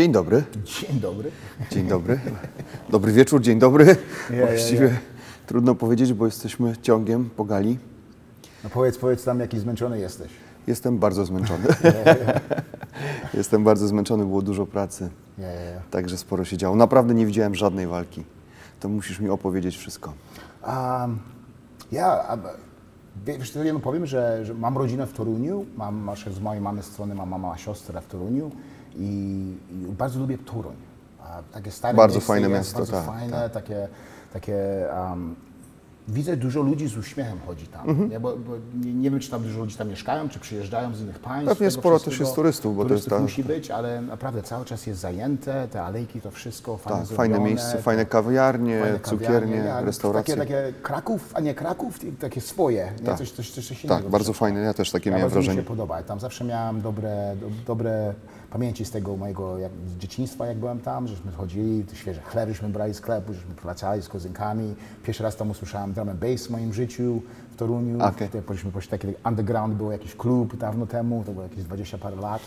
Dzień dobry. Dzień dobry. Dzień dobry. Dobry wieczór, dzień dobry. Właściwie trudno powiedzieć, bo jesteśmy ciągiem po gali. No powiedz, powiedz tam, jaki zmęczony jesteś. Jestem bardzo zmęczony. Jestem bardzo zmęczony, było dużo pracy. Także sporo się działo. Naprawdę nie widziałem żadnej walki. To musisz mi opowiedzieć wszystko. Um, ja, wiesz, co, jedno powiem, że, że mam rodzinę w Toruniu, mam, z mojej mamy strony, mam mama, siostrę w Toruniu i, i bardzo lubię Toruń. A, takie stare Bardzo miejsce fajne jest, miasto, bardzo tak, fajne, takie, takie um, widzę dużo ludzi z uśmiechem chodzi tam. Mhm. Nie, bo, bo nie, nie wiem, czy tam dużo ludzi tam mieszkają, czy przyjeżdżają z innych państw. Pewnie sporo też jest turystów, bo to jest Turystów ta- musi być, ale naprawdę cały czas jest zajęte, te alejki, to wszystko fajnie Tak, fajne miejsce, fajne kawiarnie, Fajne cukiernie, kawiarnie, restauracje. Takie, takie Kraków, a nie Kraków, takie swoje, nie? Tak. Coś, coś, coś, innego. Tak, bardzo fajne. Ja też takie Ja miałem bardzo mi wrażenie. się podoba. Tam zawsze miałem dobre, do, dobre pamięci z tego mojego jak, z dzieciństwa, jak byłem tam, żeśmy chodzili, świeże chleb żeśmy brali z sklepu, żeśmy wracali z kozynkami. Pierwszy raz tam usłyszałem drum and bass w moim życiu w Toruniu. Okej. Wtedy Poszliśmy poszli taki underground, był jakiś klub dawno temu, to było jakieś 20 parę lat.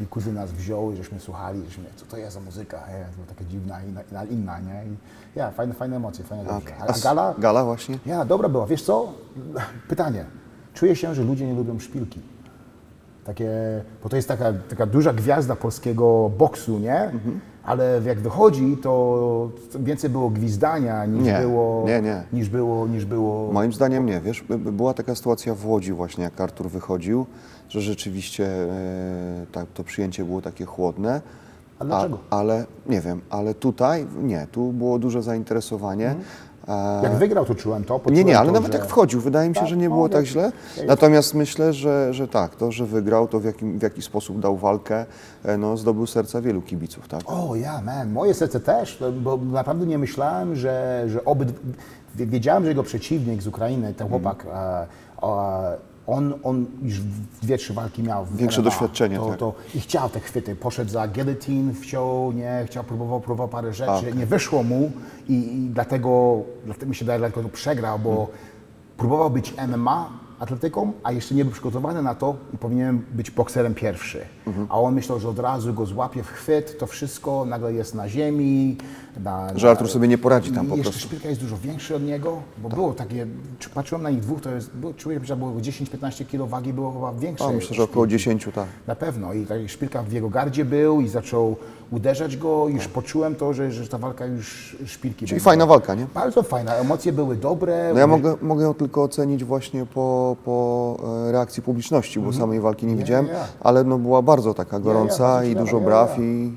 I kuzyn nas wziął i żeśmy słuchali, żeśmy, co to jest za muzyka, nie? to była taka dziwna, inna, inna, nie? I ja, fajne, fajne emocje, fajne. Okej. A, A gala? Gala właśnie? Ja, dobra była. Wiesz co? Pytanie. Czuję się, że ludzie nie lubią szpilki. Takie, bo to jest taka, taka duża gwiazda polskiego boksu, nie? Mhm. Ale jak wychodzi, to więcej było gwizdania niż Nie, było. nie, nie. Niż było, niż było. Moim zdaniem nie, wiesz, by- by- była taka sytuacja w Łodzi właśnie, jak Artur wychodził, że rzeczywiście e, tak, to przyjęcie było takie chłodne. A dlaczego? ale, nie wiem, ale tutaj nie, tu było duże zainteresowanie. E, Jak wygrał, to czułem to. nie, nie, ale to, nawet że... jak wchodził, wydaje mi się, Tak, że nie no, było tak źle. Natomiast myślę, że, że tak, to, że wygrał, to w, jakim, w jaki sposób dał walkę, e, no, zdobył serca wielu kibiców, tak? O, ja, man, moje serce też, bo naprawdę nie myślałem, że, że obyd... Wiedziałem, że jego przeciwnik z Ukrainy, Mhm. ten chłopak, e, e, on, on już dwie, trzy walki miał w Większe MMA. doświadczenie, to, tak. to, I chciał te chwyty, poszedł za guillotine, wciął, nie, chciał, próbował, próbował parę rzeczy, Tak. nie wyszło mu i, i dlatego, dlatego mi się daje, dlatego to przegrał, bo Mhm. próbował być MMA atletyką, a jeszcze nie był przygotowany na to i powinien być bokserem pierwszy. Mhm. A on myślał, że od razu go złapie w chwyt, to wszystko nagle jest na ziemi. Na, Że Artur sobie nie poradzi tam i po jeszcze prostu. szpilka jest dużo większy od niego, bo było takie, patrzyłem na nich dwóch, to jest, było, czuję, że było 10-15 kg wagi było chyba większe. A, myślę, że około szpilki. 10, tak. Na pewno. I ta szpilka w jego gardzie był i zaczął uderzać go już poczułem to, że, że ta walka już szpilki Czyli będzie. fajna walka, nie? Bardzo fajna, emocje były dobre. No ja mogę, mogę ją tylko ocenić właśnie po, po e, reakcji publiczności, bo samej walki nie widziałem, ja. ale no była bardzo taka gorąca i dużo braw i,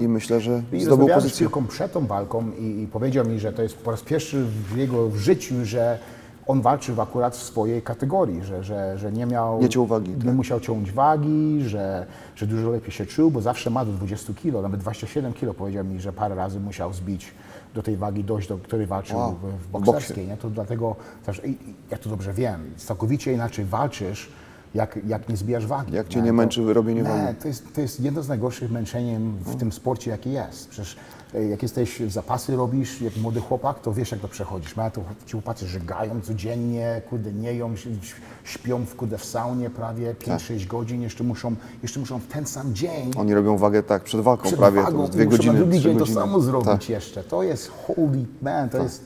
i myślę, że I zdobył z pozycję. Szpilką przed tą walką i, i powiedział mi, że to jest po raz pierwszy w jego w życiu, że on walczył akurat w swojej kategorii, że, że, że nie miał... Nie ciął wagi, Nie tak? musiał ciąć wagi, że, że dużo lepiej się czuł, bo zawsze ma do 20 kg, nawet 27 kg powiedział mi, że parę razy musiał zbić do tej wagi dojść, do której walczył Wow. w, bokserskiej. Nie? To dlatego, też, ja to dobrze wiem, całkowicie inaczej walczysz, jak, jak nie zbijasz wagi. Jak cię nie? nie męczy robienie nie, wagi. to jest, to jest jedno z najgorszych męczeniem w tym sporcie, jakie jest. Przecież jak jesteś, zapasy robisz, jak młody chłopak, to wiesz, jak to przechodzisz. Ma to ci chłopacy żygają codziennie, kurde, nie ją, ś- ś- śpią w, kurde, w saunie prawie 5-6 godzin, jeszcze muszą, jeszcze muszą w ten sam dzień Oni robią wagę tak przed walką przed prawie, wagą to dwie godziny, na drugi dzień to godziny. samo zrobić Tak. jeszcze. To jest holy man, to jest...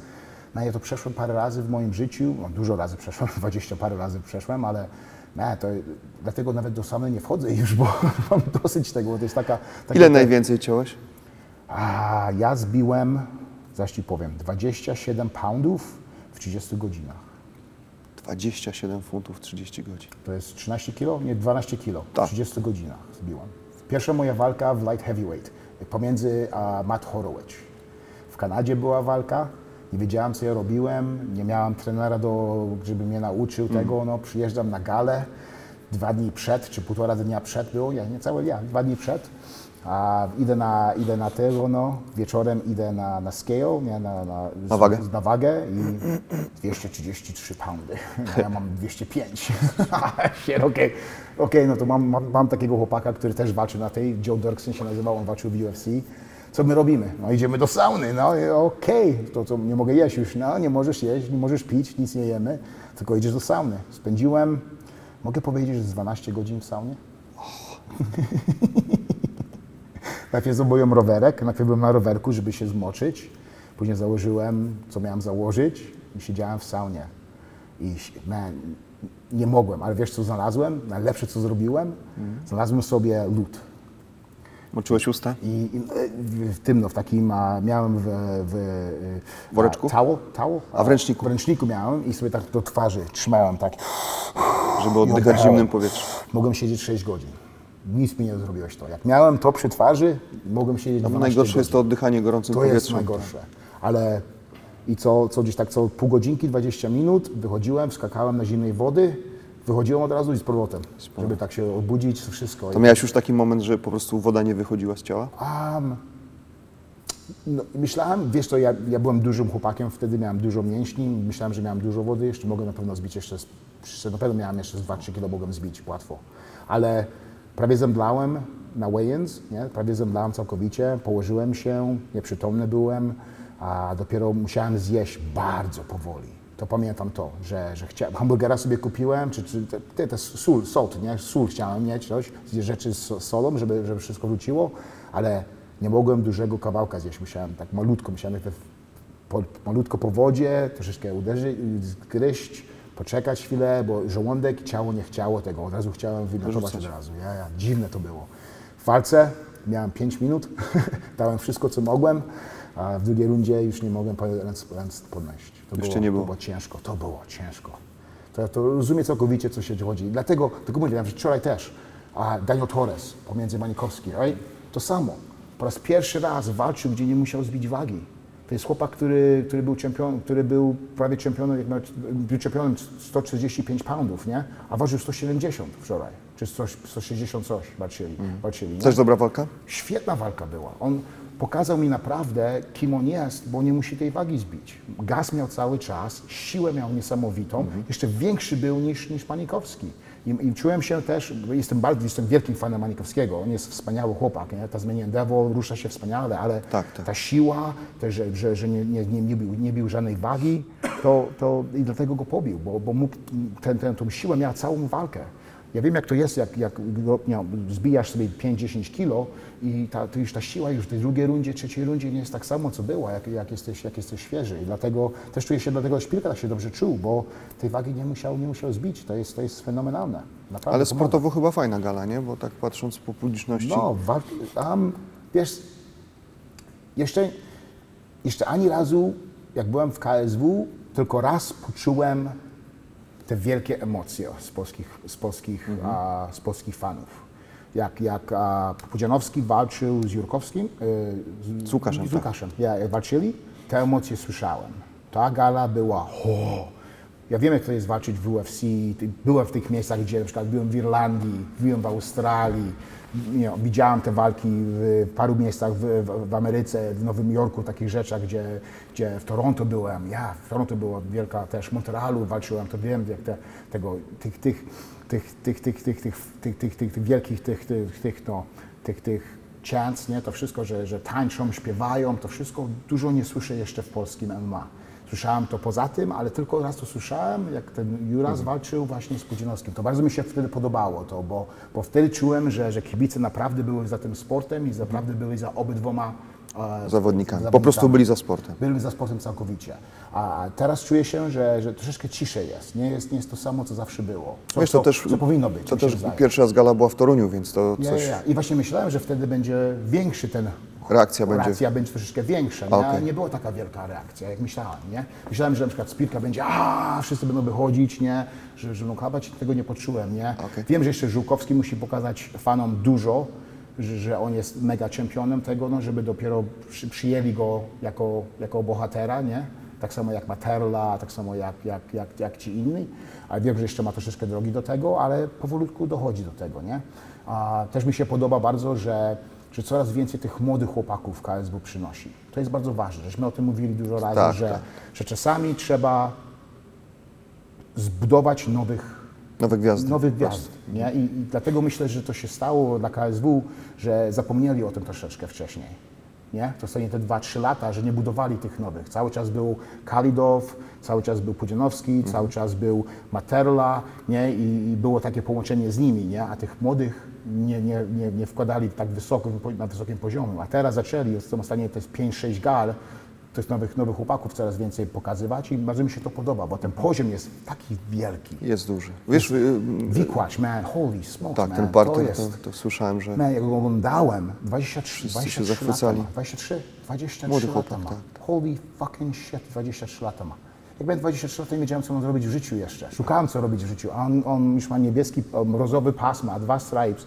No ja to przeszłem parę razy w moim życiu, no, dużo razy przeszłem, 20 parę razy przeszłem, ale man, to, dlatego nawet do samej nie wchodzę już, bo mam dosyć tego, bo to jest taka... taka Ile najwięcej ciąłeś? A ja zbiłem, zaś Ci powiem, 27 poundów w 30 godzinach. 27 funtów 30 godzin. To jest 13 kilo? Nie, 12 kilo. W Tak. 30 godzinach zbiłem. Pierwsza moja walka w light heavyweight pomiędzy a Matt Horowitz. W Kanadzie była walka. Nie wiedziałem, co ja robiłem. Nie miałem trenera, do, żeby mnie nauczył Mm. tego. No, przyjeżdżam na galę. Dwa dni przed, czy półtora dnia przed było, ja nie całe dnia, dwa dni przed. A idę na, idę na tego, no, wieczorem idę na, na scale, nie, na, na, Na wagę? na wagę i 233 poundy. A ja mam 205. Shit, Okej, Okej, no to mam, mam, mam takiego chłopaka, który też walczy na tej, Joe Dirksen się nazywał, on walczył w UFC. Co my robimy? No idziemy do sauny, no okej, to co, nie mogę jeść już, no nie możesz jeść, nie możesz pić, nic nie jemy, tylko idziesz do sauny. Spędziłem, mogę powiedzieć, że z 12 godzin w saunie? Najpierw zrobiłem rowerek, najpierw byłem na rowerku, żeby się zmoczyć. Później założyłem, co miałem założyć i siedziałem w saunie. I man, nie mogłem, ale wiesz co znalazłem? Najlepsze co zrobiłem? Znalazłem sobie lód. Moczyłeś usta? I, i w- w tym, no, w takim a, miałem w, w e, Woreczku? Towel, towel? A w ręczniku? W ręczniku miałem i sobie tak do twarzy trzymałem tak. Żeby oddychać zimnym powietrzem. Mogłem siedzieć 6 godzin. Nic mi nie zrobiłeś to. Jak miałem to przy twarzy, mogłem siedzieć No, 12 najgorsze godzin. jest to oddychanie gorącym To jest powietrzem. najgorsze. Ale i co, co gdzieś tak co pół godzinki, 20 minut wychodziłem, skakałem na zimnej wody, wychodziłem od razu i z powrotem, żeby tak się obudzić, wszystko. To miałeś już taki moment, że po prostu woda nie wychodziła z ciała? Um, no, myślałem, wiesz co, ja, ja byłem dużym chłopakiem, wtedy miałem dużo mięśni, myślałem, że miałem dużo wody, jeszcze mogę na pewno zbić jeszcze, jeszcze na pewno miałem jeszcze z 2-3 kilo, mogłem zbić łatwo. Ale prawie zemdlałem na weigh-ins, prawie zemdlałem całkowicie, położyłem się, nieprzytomny byłem, a dopiero musiałem zjeść bardzo powoli. To pamiętam to, że, że chciałem, hamburgera sobie kupiłem, czy, czy te, te, sól, salt, nie? Sól chciałem mieć, coś, rzeczy z so- solą, żeby, żeby wszystko wróciło, ale nie mogłem dużego kawałka zjeść, musiałem tak malutko, musiałem po, malutko po wodzie, troszeczkę uderzyć, zgryźć, poczekać chwilę, bo żołądek, ciało nie chciało tego, od razu chciałem wymiotować od razu, ja, ja, dziwne to było. W walce miałem 5 minut, dałem wszystko co mogłem, a w drugiej rundzie już nie mogłem ręce, ręce podnieść. To Jeszcze nie było. To było ciężko, to było ciężko. To, to rozumiem całkowicie, co się chodzi. Dlatego, tylko mówię, że wczoraj też, a Daniel Torres pomiędzy Manikowski, right? to samo. Po raz pierwszy raz walczył, gdzie nie musiał zbić wagi. To jest chłopak, który, który, był, czempion, który był prawie czempionem, jak miał, był czempionem 145 poundów, nie? a ważył 170 wczoraj, czy 100, 160 coś walczyli. walczyli nie? Też dobra walka? Świetna walka była. On pokazał mi naprawdę, kim on jest, bo nie musi tej wagi zbić. Gaz miał cały czas, siłę miał niesamowitą, jeszcze większy był niż, niż Panikowski. I, I czułem się też, jestem bardzo, jestem wielkim fanem Manikowskiego, on jest wspaniały chłopak, nie? Tasmanian Devil rusza się wspaniale, ale Tak, tak. ta siła, to, że, że, że nie, nie, nie, nie, bił, nie bił żadnej wagi, to, to i dlatego go pobił, bo, bo mógł, ten, ten, tą siłę miał całą walkę. Ja wiem, jak to jest, jak, jak nie, zbijasz sobie 5-10 kilo i ta, już ta siła już w tej drugiej rundzie, trzeciej rundzie nie jest tak samo, co była, jak, jak, jesteś, jak jesteś świeży. I dlatego też czuję się, dlatego Szpilka tak się dobrze czuł, bo tej wagi nie musiał, nie musiał zbić. To jest, to jest fenomenalne. Naprawdę Ale pomaga. sportowo chyba fajna gala, nie? Bo tak patrząc po publiczności. No, um, wiesz, jeszcze, jeszcze ani razu, jak byłem w KSW, tylko raz poczułem te wielkie emocje z polskich, z polskich, a, z polskich fanów. Jak, jak a, Pudzianowski walczył z Jurkowskim, e, z, Z Łukaszem, z tak. Łukaszem. Ja, jak walczyli, te emocje słyszałem. Ta gala była ho. Ja wiem, jak to jest walczyć w UFC. Byłem w tych miejscach, gdzie na przykład byłem w Irlandii, byłem w Australii. Wiem, widziałem te walki w paru miejscach w, w, w Ameryce, w Nowym Jorku, takich rzeczach, gdzie, gdzie w Toronto byłem. Ja, w Toronto była wielka też, w Montrealu walczyłem, to wiem, jak te, tego, tych, tych, tych, tych, tych, tych, tych, tych, tych, tych, tych wielkich, tych, tych, tych, no, tych, tych chants, nie, to wszystko, że, że tańczą, śpiewają, to wszystko dużo nie słyszę jeszcze w polskim MMA. Słyszałem to poza tym, ale tylko raz to słyszałem, jak ten Juras walczył właśnie z Pudzianowskim. To bardzo mi się wtedy podobało to, bo, bo wtedy czułem, że, że kibice naprawdę były za tym sportem i naprawdę byli za obydwoma e, Zawodnikami. Po prostu byli za sportem. byli za sportem całkowicie. A teraz czuję się, że, że troszeczkę ciszej jest. Nie jest, nie jest to samo, co zawsze było. Co, Wiesz, to co, też, co powinno być. To też wydaje. pierwszy raz gala była w Toruniu, więc to Ja, coś... ja, ja. I właśnie myślałem, że wtedy będzie większy ten. Reakcja będzie. Reakcja będzie troszeczkę większa. Nie, Okej. nie była taka wielka reakcja, jak myślałem. Nie? Myślałem, że na przykład Spirka będzie, a wszyscy będą wychodzić, nie? że, że klapać. Tego nie poczułem. Nie? Okej. Wiem, że jeszcze Żółkowski musi pokazać fanom dużo, że, że on jest mega czempionem tego, no, żeby dopiero przy, przyjęli go jako, jako bohatera. Nie? Tak samo jak Materla, tak samo jak, jak, jak, jak ci inni. Ale wiem, że jeszcze ma troszeczkę drogi do tego, ale powolutku dochodzi do tego. Nie? A też mi się podoba bardzo, że, że coraz więcej tych młodych chłopaków KSW przynosi. To jest bardzo ważne, żeśmy o tym mówili dużo razy, Tak, że, tak. że czasami trzeba zbudować nowych Nowe gwiazdy. nowych gwiazd. Nie? I, I dlatego myślę, że to się stało dla KSW, że zapomnieli o tym troszeczkę wcześniej. Nie? To ostatnie te 2-3 lata, że nie budowali tych nowych. Cały czas był Kalidow, cały czas był Pudzianowski, cały czas był Materla nie? I, I było takie połączenie z nimi, nie? a tych młodych nie, nie, nie, nie wkładali tak wysoko, na wysokim poziomie. A teraz zaczęli, są ostatnie to jest 5-6 gal, to jest nowych, nowych chłopaków coraz więcej pokazywać i bardzo mi się to podoba, bo ten poziom jest taki wielki. Jest duży. Wiesz, y, Wikłacz, man, holy smokes, tak, man, ten to parter, to, jest... to, słyszałem, że Man, jak go oglądałem, 23, Wszyscy się 23 zachwycali. lata ma. 23, 23 Młody lata chłopak, ma. tak. Holy fucking shit, 23 lata ma. Jak miałem 23 lata, nie wiedziałem, co mam zrobić w życiu jeszcze. Szukałem, co robić w życiu, a on, on już ma niebieski, um, rozowy pas, ma dwa stripes.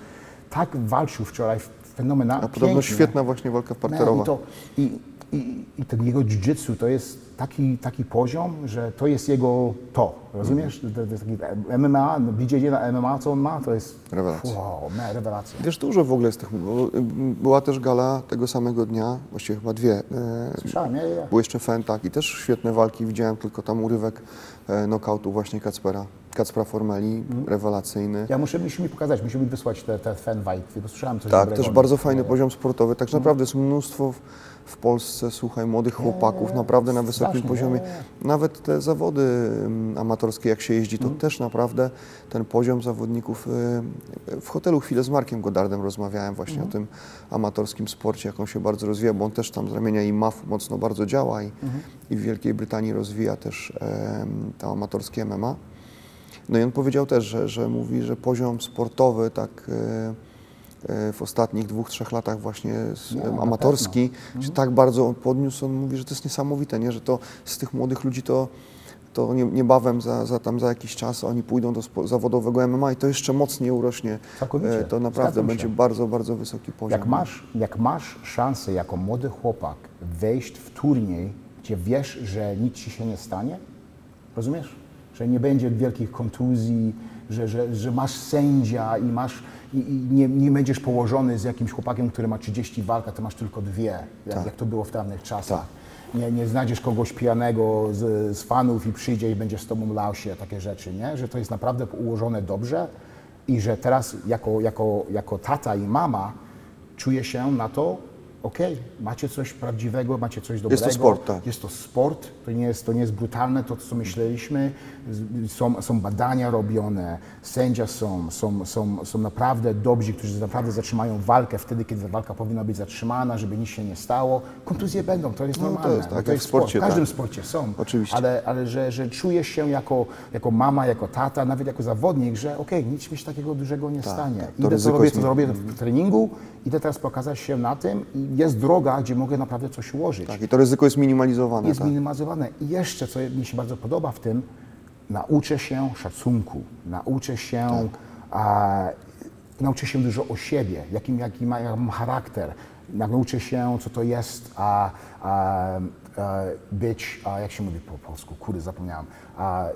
Tak walczył wczoraj, fenomenalnie. a podobno świetna właśnie walka parterowa. I, to, i, i, I ten jego jiu-jitsu to jest taki, taki poziom, że to jest jego to, rozumiesz? Mhm. To, to jest taki MMA, no, BJJ na MMA, co on ma, to jest... Rewelacja. Wow, man, rewelacja. Wiesz, dużo w ogóle jest tych. bo, Była też gala tego samego dnia, właściwie chyba dwie. e, Słyszałem, ja, ja. Był jeszcze Fen, tak, i też świetne walki. Widziałem tylko tam urywek e, knockoutu właśnie Kacpera. Kacpra Formeli, Mhm. rewelacyjny. Ja muszę, musi mi pokazać, musi mi wysłać te, te fanwajty, bo słyszałem coś Tak, też bardzo fajny poziom sportowy. Tak naprawdę jest mnóstwo w, Polsce, słuchaj, młodych chłopaków, naprawdę na wysokim strasznie, poziomie. Nawet te zawody mm, amatorskie, jak się jeździ, to Mhm. też naprawdę ten poziom zawodników. y, W hotelu chwilę z Markiem Godardem rozmawiałem właśnie Mhm. o tym amatorskim sporcie, jak on się bardzo rozwija, bo on też tam z ramienia IMAF mocno bardzo działa i, Mhm. i w Wielkiej Brytanii rozwija też em, to amatorskie MMA. No i on powiedział też, że, że mówi, że poziom sportowy tak e, e, w ostatnich dwóch, trzech latach właśnie na amatorski pewno. się tak bardzo podniósł. On mówi, że to jest niesamowite, nie? że to z tych młodych ludzi to, to nie, niebawem za, za, tam za jakiś czas oni pójdą do zawodowego MMA i to jeszcze mocniej urośnie. Całkowicie. To naprawdę będzie bardzo, bardzo wysoki poziom. Jak masz, jak masz szansę jako młody chłopak wejść w turniej, gdzie wiesz, że nic ci się nie stanie, rozumiesz? Że nie będzie wielkich kontuzji, że, że, że masz sędzia i masz i, i nie, nie będziesz położony z jakimś chłopakiem, który ma 30 walk, a ty masz tylko dwie, jak, jak to było w dawnych czasach. Nie, nie znajdziesz kogoś pijanego z, z fanów i przyjdzie i będzie z tobą lał się, takie rzeczy, nie? Że to jest naprawdę ułożone dobrze i że teraz jako, jako, jako tata i mama czuję się na to, okej, macie coś prawdziwego, macie coś dobrego. to sport, tak. Jest to sport, to nie jest, to nie jest brutalne, to co myśleliśmy. Są, są badania robione, sędzia są, są, są, są naprawdę dobrzy, którzy naprawdę zatrzymają walkę wtedy, kiedy ta walka powinna być zatrzymana, żeby nic się nie stało. Kontuzje będą, to jest No, to normalne. jest tak, bo to jest w sporcie, sport. W każdym tak. sporcie są. Oczywiście. Ale, ale że, że czujesz się jako, jako mama, jako tata, nawet jako zawodnik, że okej, nic mi się takiego dużego nie stanie. tak. To Idę, ryzyko robię, jest co robię w treningu, idę teraz pokazać się na tym i jest droga, gdzie mogę naprawdę coś ułożyć Tak, i to ryzyko jest minimalizowane. jest tak. minimalizowane. I jeszcze, co mi się bardzo podoba w tym, nauczę się szacunku, nauczę się, Tak. a, nauczę się dużo o siebie, jakim, jaki ma, jak mam charakter, nauczę się, co to jest a, a, a, być, a, jak się mówi po polsku, kurde, zapomniałem, a, e,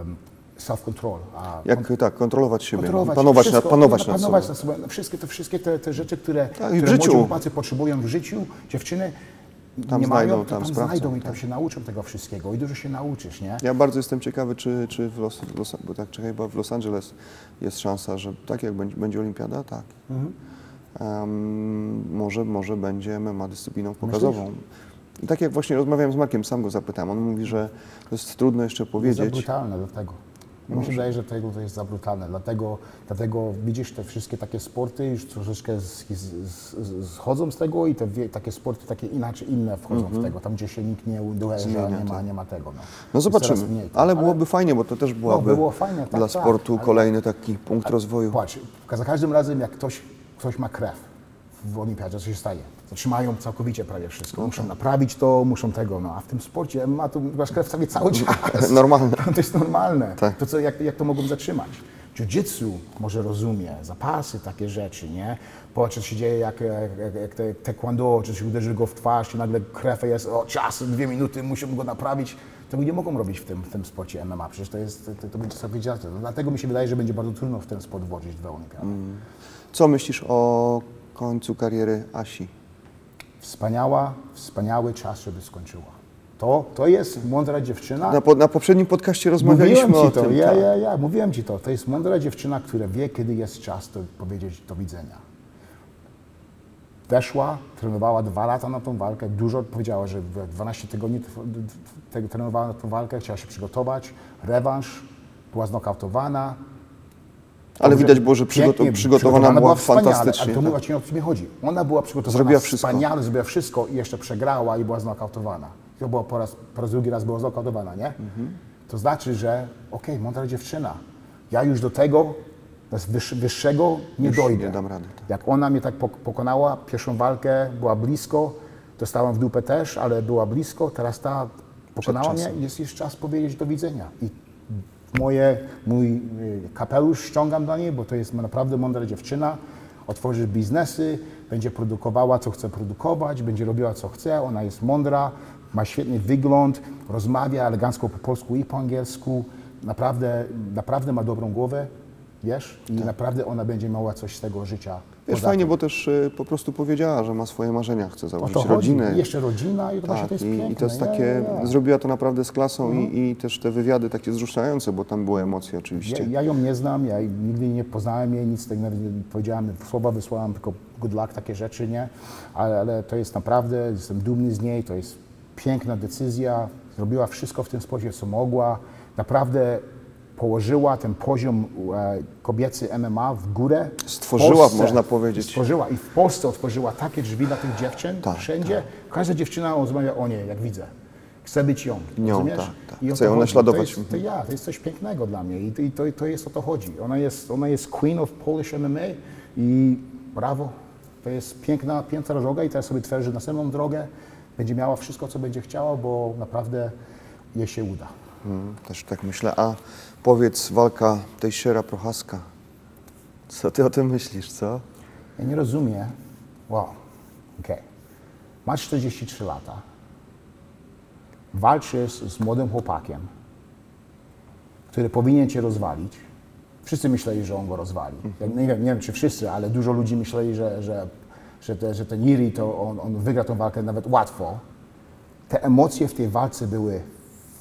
em, self-control. Jak tak, kontrolować siebie, kontrolować panować, wszystko, nad, panować no, nad panować nad sobą. Wszystkie te, wszystkie te, te rzeczy, które, Tak, które życiu. młodzi chłopacy potrzebują w życiu, dziewczyny Tam nie znajdą, mają, tam tam, znajdą i tam tak. się nauczą tego wszystkiego i dużo się nauczysz, nie? Ja bardzo jestem ciekawy, czy, czy w, Los, Los, bo tak, czekaj, bo w Los Angeles jest szansa, że tak jak będzie, będzie olimpiada, tak. Mhm. Em, może, może będzie MMA dyscypliną pokazową. I tak jak właśnie rozmawiałem z Markiem, sam go zapytałem, on mówi, że to jest trudno jeszcze Jest powiedzieć. brutalne do tego. Mi się wydaje, że tego to jest za brutalne. Dlatego, dlatego widzisz te wszystkie takie sporty już troszeczkę z, z, z, schodzą z tego i te wie, takie sporty takie inaczej, inne wchodzą w tego. Tam, gdzie się nikt nie uderza, Mhm. Nie ma, nie ma tego. No, No zobaczymy, mniej, tak. ale byłoby fajnie, bo to też byłaby było fajnie, tak, dla tak, sportu ale- kolejny taki punkt rozwoju. Patrz, za każdym razem jak ktoś, ktoś ma krew w olimpiadzie, co się staje? Zatrzymają całkowicie prawie wszystko. No Muszą tak. naprawić to, muszą tego, no a w tym sporcie ma tu masz krew prawie cały czas. Normalne. To jest normalne. Tak. To co, jak, jak to mogą zatrzymać? Jiu-jitsu może rozumie, zapasy, takie rzeczy, nie? Patrz, co się dzieje, jak, jak, jak te, taekwondo, czy się uderzy go w twarz i nagle krew jest, o czas, dwie minuty, musimy go naprawić. Tego nie mogą robić w tym, w tym sporcie MMA, przecież to jest, to, to będzie całkowicie. No, dlatego mi się wydaje, że będzie bardzo trudno w ten sport włożyć dwa olimpiady. Co myślisz o końcu kariery Asi? Wspaniała, wspaniały czas, żeby skończyła. To, to jest mądra dziewczyna. Na, po, na poprzednim podcaście rozmawialiśmy Mówiłem o ci to, tym. ja, tak. ja, ja, mówiłem ci to. To jest mądra dziewczyna, która wie, kiedy jest czas to powiedzieć do widzenia. Weszła, trenowała dwa lata na tą walkę, dużo powiedziała, że w 12 tygodni trenowała na tą walkę, chciała się przygotować, rewanż, była znokautowana. Ale Dobrze, widać było, że pięknie przygoto- przygotowana była fantastycznie, Ale to tak. właśnie o co mi chodzi. Ona była przygotowana Zrobiła wszystko. wspaniale, zrobiła wszystko i jeszcze przegrała i była znokautowana. To było po raz, po raz drugi raz była znokautowana, nie? Mhm. To znaczy, że okej, mądra dziewczyna. Ja już do tego, wyższ- wyższego nie Już dojdę. nie dam rady, tak. Jak ona mnie tak pok- pokonała, pierwszą walkę była blisko, dostałam w dupę też, ale była blisko, teraz ta pokonała mnie i jest już czas powiedzieć do widzenia. I moje, mój y, kapelusz ściągam dla niej, bo to jest naprawdę mądra dziewczyna. Otworzy biznesy, będzie produkowała, co chce produkować, będzie robiła, co chce. Ona jest mądra, ma świetny wygląd, rozmawia elegancko po polsku i po angielsku. Naprawdę, naprawdę ma dobrą głowę, wiesz? I naprawdę ona będzie miała coś z tego życia. Wiesz, fajnie, tym. bo też y, po prostu powiedziała, że ma swoje marzenia, chce założyć chodzi. rodzinę. I jeszcze rodzina i to właśnie Tak, to jest i, piękne. i to jest takie, ja, ja. zrobiła to naprawdę z klasą i, i też te wywiady takie wzruszające, bo tam były emocje oczywiście. Ja, ja ją nie znam, ja nigdy nie poznałem jej, nic tak nawet nie powiedziałem, słowa wysłałem, tylko good luck, takie rzeczy, nie? Ale, ale to jest naprawdę, jestem dumny z niej, to jest piękna decyzja, zrobiła wszystko w ten sposób, co mogła, naprawdę położyła ten poziom e, kobiecy MMA w górę. W Stworzyła, można powiedzieć. Stworzyła i w Polsce otworzyła takie drzwi dla tych dziewczyn, Tak, wszędzie. Każda dziewczyna rozmawia o niej, jak widzę. Chce być ją, Nią, rozumiesz? tak, tak. I o Chce to ją naśladować. To jest, to ja, to jest coś pięknego dla mnie i, to- i to, to jest o to chodzi. Ona jest, ona jest queen of Polish MMA i brawo. To jest piękna, piękna droga i teraz sobie tworzy następną drogę. Będzie miała wszystko, co będzie chciała, bo naprawdę jej się uda. Mm, też tak myślę. A powiedz, walka Tejsiera Prochaska. Co ty o tym myślisz, co? Ja nie rozumiem. Wow, okej. Masz 43 lata. Walczysz z młodym chłopakiem, który powinien cię rozwalić. Wszyscy myśleli, że on go rozwali. Ja nie, wiem, nie wiem, czy wszyscy, ale dużo ludzi myśleli, że, że, że, te, że ten Iri to on, on wygra tę walkę nawet łatwo. Te emocje w tej walce były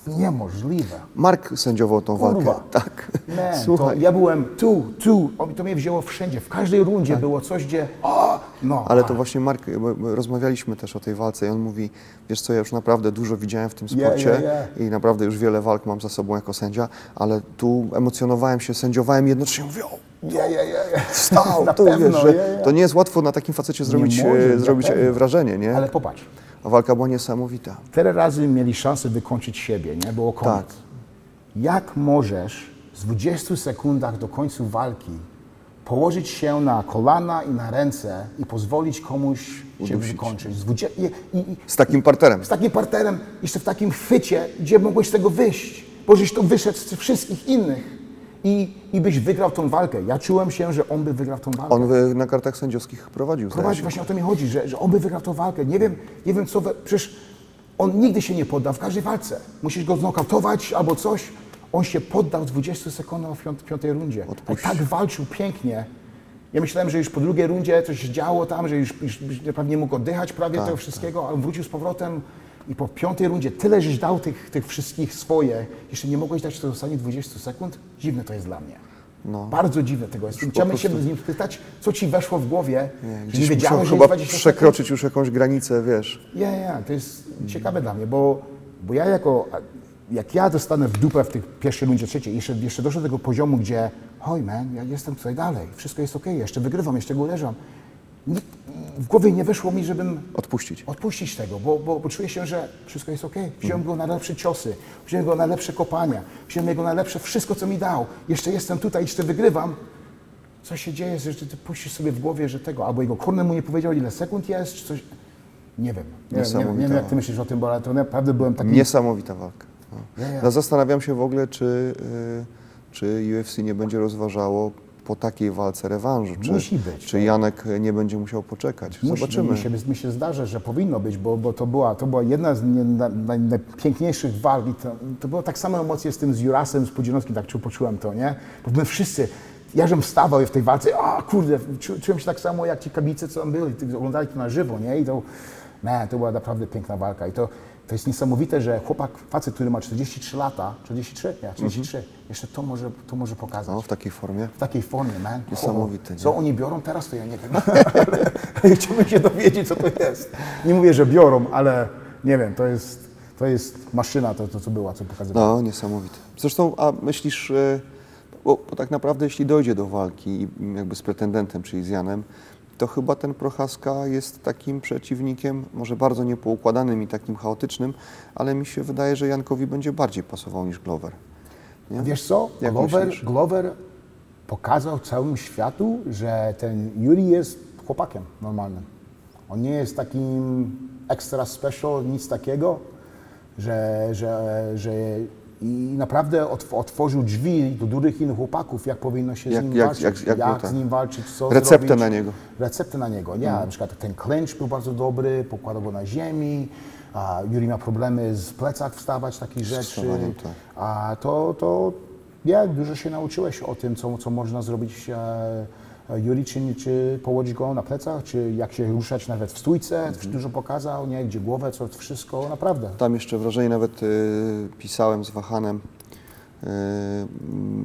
niemożliwe. Mark sędziował tą Kurwa. walkę. Tak. Man, to Słuchaj, ja byłem tu, tu, on- to mnie wzięło wszędzie. W każdej rundzie było coś, gdzie o, no. Tak. ale to właśnie Mark, bo- bo rozmawialiśmy też o tej walce i on mówi, wiesz co, ja już naprawdę dużo widziałem w tym Yeah, sporcie i naprawdę już wiele walk mam za sobą jako sędzia, ale tu emocjonowałem się, sędziowałem jednocześnie, mówię, o, Ja, ja, ja, ja. wstał, Na to pewno, wiesz, że ja, ja. to nie jest łatwo na takim facecie zrobić, może, e, na zrobić e, pewno. wrażenie, nie? Ale popatrz, A walka była niesamowita. tyle razy mieli szansę wykończyć siebie, nie? Było koniec. Tak. Jak możesz w 20 sekundach do końca walki położyć się na kolana i na ręce i pozwolić komuś Udusić. wykończyć? Z, 20, i, i, Z takim parterem. z takim partnerem, jeszcze w takim chwycie, gdzie mogłeś z tego wyjść, bo żeś to wyszedł z wszystkich innych i, i byś wygrał tą walkę. Ja czułem się, że on by wygrał tą walkę. On e, na kartach sędziowskich prowadził, Prowadzi, właśnie o to mi chodzi, że, że on by wygrał tą walkę. Nie wiem, nie wiem co, we, przecież on nigdy się nie podda w każdej walce. Musisz go znokautować albo coś. On się poddał w 20 sekundach w piąt, piątej rundzie. I tak walczył pięknie. Ja myślałem, że już po drugiej rundzie coś się działo tam, że już, już, już naprawdę nie mógł oddychać prawie Tak, tego wszystkiego, ale wrócił z powrotem i po piątej rundzie tyle, żeś dał tych, tych wszystkich swoje, jeszcze nie mogłeś dać w ostatnich 20 sekund? Dziwne to jest dla mnie. No. Bardzo dziwne tego jest. Chciałbym się z nim spytać, co ci weszło w głowie, Nie, nie gdzieś wiedziałeś, muszą że chyba 20 sekund? przekroczyć już jakąś granicę, wiesz. Ja, ja, to jest ciekawe dla mnie, bo, bo ja jako, jak ja dostanę w dupę w tych pierwszej rundzie, trzeciej, jeszcze, jeszcze doszło do tego poziomu, gdzie hoj man, ja jestem tutaj dalej, wszystko jest okej, jeszcze wygrywam, jeszcze go uderzam. W głowie nie wyszło mi, żebym Odpuścić. odpuścić tego, bo, bo, bo czuję się, że wszystko jest okej. Wziąłem go na lepsze ciosy, wziąłem go na lepsze kopania, wziąłem go na lepsze wszystko, co mi dał. Jeszcze jestem tutaj, jeszcze wygrywam. Co się dzieje, że ty puścisz sobie w głowie, że tego, albo jego korner mu nie powiedział, ile sekund jest, czy coś. Nie wiem. Nie, wiem, nie, nie wiem, jak ty myślisz o tym, bo ale to naprawdę byłem taki... Niesamowita walka. No. Ja, ja. No, zastanawiam się w ogóle, czy, y, czy UFC nie będzie rozważało po takiej walce rewanżu. Czy, Musi być, Czy no. Janek nie będzie musiał poczekać. Musi, Zobaczymy. Mi się, mi się zdarza, że powinno być, bo, bo to, była, to była jedna z nie, na, na, najpiękniejszych walk. I to, to było tak samo emocje z tym z Jurasem, z Pudzianowskim, tak czu, poczułem to, nie? Bo my wszyscy, ja żem wstawał w tej walce, a kurde, czu, czułem się tak samo jak ci kabice, co tam byli, oglądali to na żywo, nie? I to, man, to była naprawdę piękna walka. I to, to jest niesamowite, że chłopak, facet, który ma 43 lata, 43? Ja, 43, jeszcze to może, to może pokazać. No, w takiej formie. W takiej formie, man. Niesamowite, nie? Co oni biorą teraz, to ja nie wiem. Ale Chciałbym się dowiedzieć, co to jest. Nie mówię, że biorą, ale nie wiem, to jest, to jest maszyna, to, to co była, co pokazywała. No, niesamowite. Zresztą, a myślisz, y, Bo, bo tak naprawdę jeśli dojdzie do walki i jakby z pretendentem, czyli z Janem, to chyba ten Prochaska jest takim przeciwnikiem, może bardzo niepoukładanym i takim chaotycznym, ale mi się wydaje, że Jankowi będzie bardziej pasował niż Glover. Nie? Wiesz co? Jak Glover, myślisz? Glover pokazał całemu światu, że ten Yuri jest chłopakiem normalnym. On nie jest takim extra special, nic takiego, że, że, że i naprawdę otw- otworzył drzwi do dużych innych chłopaków, jak powinno się Jak- z nim jak- walczyć, jak- jak był z ten- nim walczyć, co Receptę zrobić. na niego. Receptę na niego, nie? Na przykład ten clinch był bardzo dobry, pokładał go na ziemi, a Yuri miał problemy z plecak wstawać, takich rzeczy. tak. A to, to ja dużo się nauczyłeś o tym, co, co można zrobić e, Yuri, czy, czy położyć go na plecach, czy jak się ruszać nawet w stójce, Mhm. dużo pokazał, nie? Gdzie głowę, co wszystko, naprawdę. Tam jeszcze wrażenie nawet y, pisałem z Wahanem, y,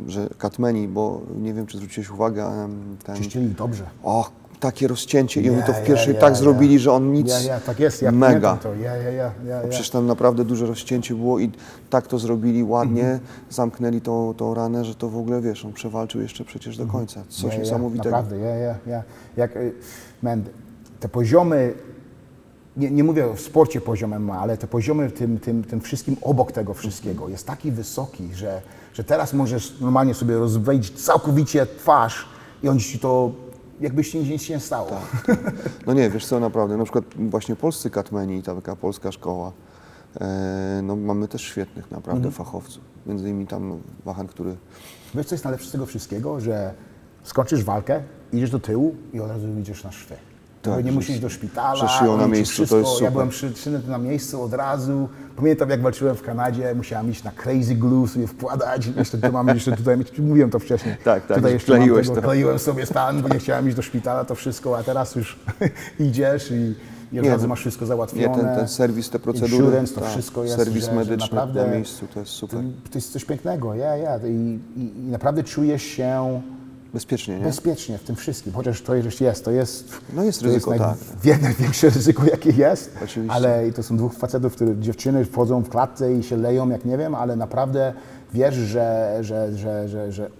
że Katmeni, bo nie wiem, czy zwróciłeś uwagę, ten... Czyścili dobrze. O, takie rozcięcie i oni to w pierwszej tak zrobili, że on nic... Tak jest, ja mega. to. Ja, ja, ja, ja, ja. Przecież tam naprawdę duże rozcięcie było i tak to zrobili ładnie, Mhm. zamknęli tą, tą ranę, że to w ogóle, wiesz, on przewalczył jeszcze przecież do końca. Coś Mhm. Ja, ja, niesamowitego. Naprawdę, ja, ja, ja. Jak, y, man, te poziomy, nie, nie mówię o sporcie poziomem ma, ale te poziomy tym, tym, tym wszystkim obok tego wszystkiego jest taki wysoki, że, że teraz możesz normalnie sobie rozwejść całkowicie twarz i on ci to, jakbyś nic, nie stało. No nie, wiesz co, naprawdę, na przykład właśnie polscy katmeni, ta taka polska szkoła, e, no mamy też świetnych naprawdę Mhm. fachowców. Między innymi tam Wahan, który Wiesz, co jest najlepsze z tego wszystkiego? Że skończysz walkę, idziesz do tyłu i od razu idziesz na szwy. Tak, nie musisz iść do szpitala. szyją na miejscu, to wszystko, jest super. Ja byłem przy, na miejscu od razu. Pamiętam, jak walczyłem w Kanadzie, musiałem iść na crazy glue, sobie wkładać. Jeszcze tu mam jeszcze tutaj, mówiłem to wcześniej. Tak, tak, Tutaj jeszcze kleiłeś tego, to. kleiłem sobie stan, bo nie chciałem iść do szpitala, to wszystko, a teraz już idziesz i, i od Nie, razu masz wszystko nie, załatwione. ten, ten serwis, te procedury, Insurance, to tak, wszystko jest, serwis że, że medyczny naprawdę na miejscu, to jest super. To, to jest coś pięknego, ja, ja. I, i, I naprawdę czujesz się Bezpiecznie, nie? bezpiecznie w tym wszystkim, chociaż to jest, jest to jest, No jest ryzyko, tak. Jest największe ryzyko, jakie jest, Oczywiście. ale i to są dwóch facetów, które dziewczyny wchodzą w klatce i się leją, jak nie wiem, ale naprawdę wiesz, że, że, że, że, że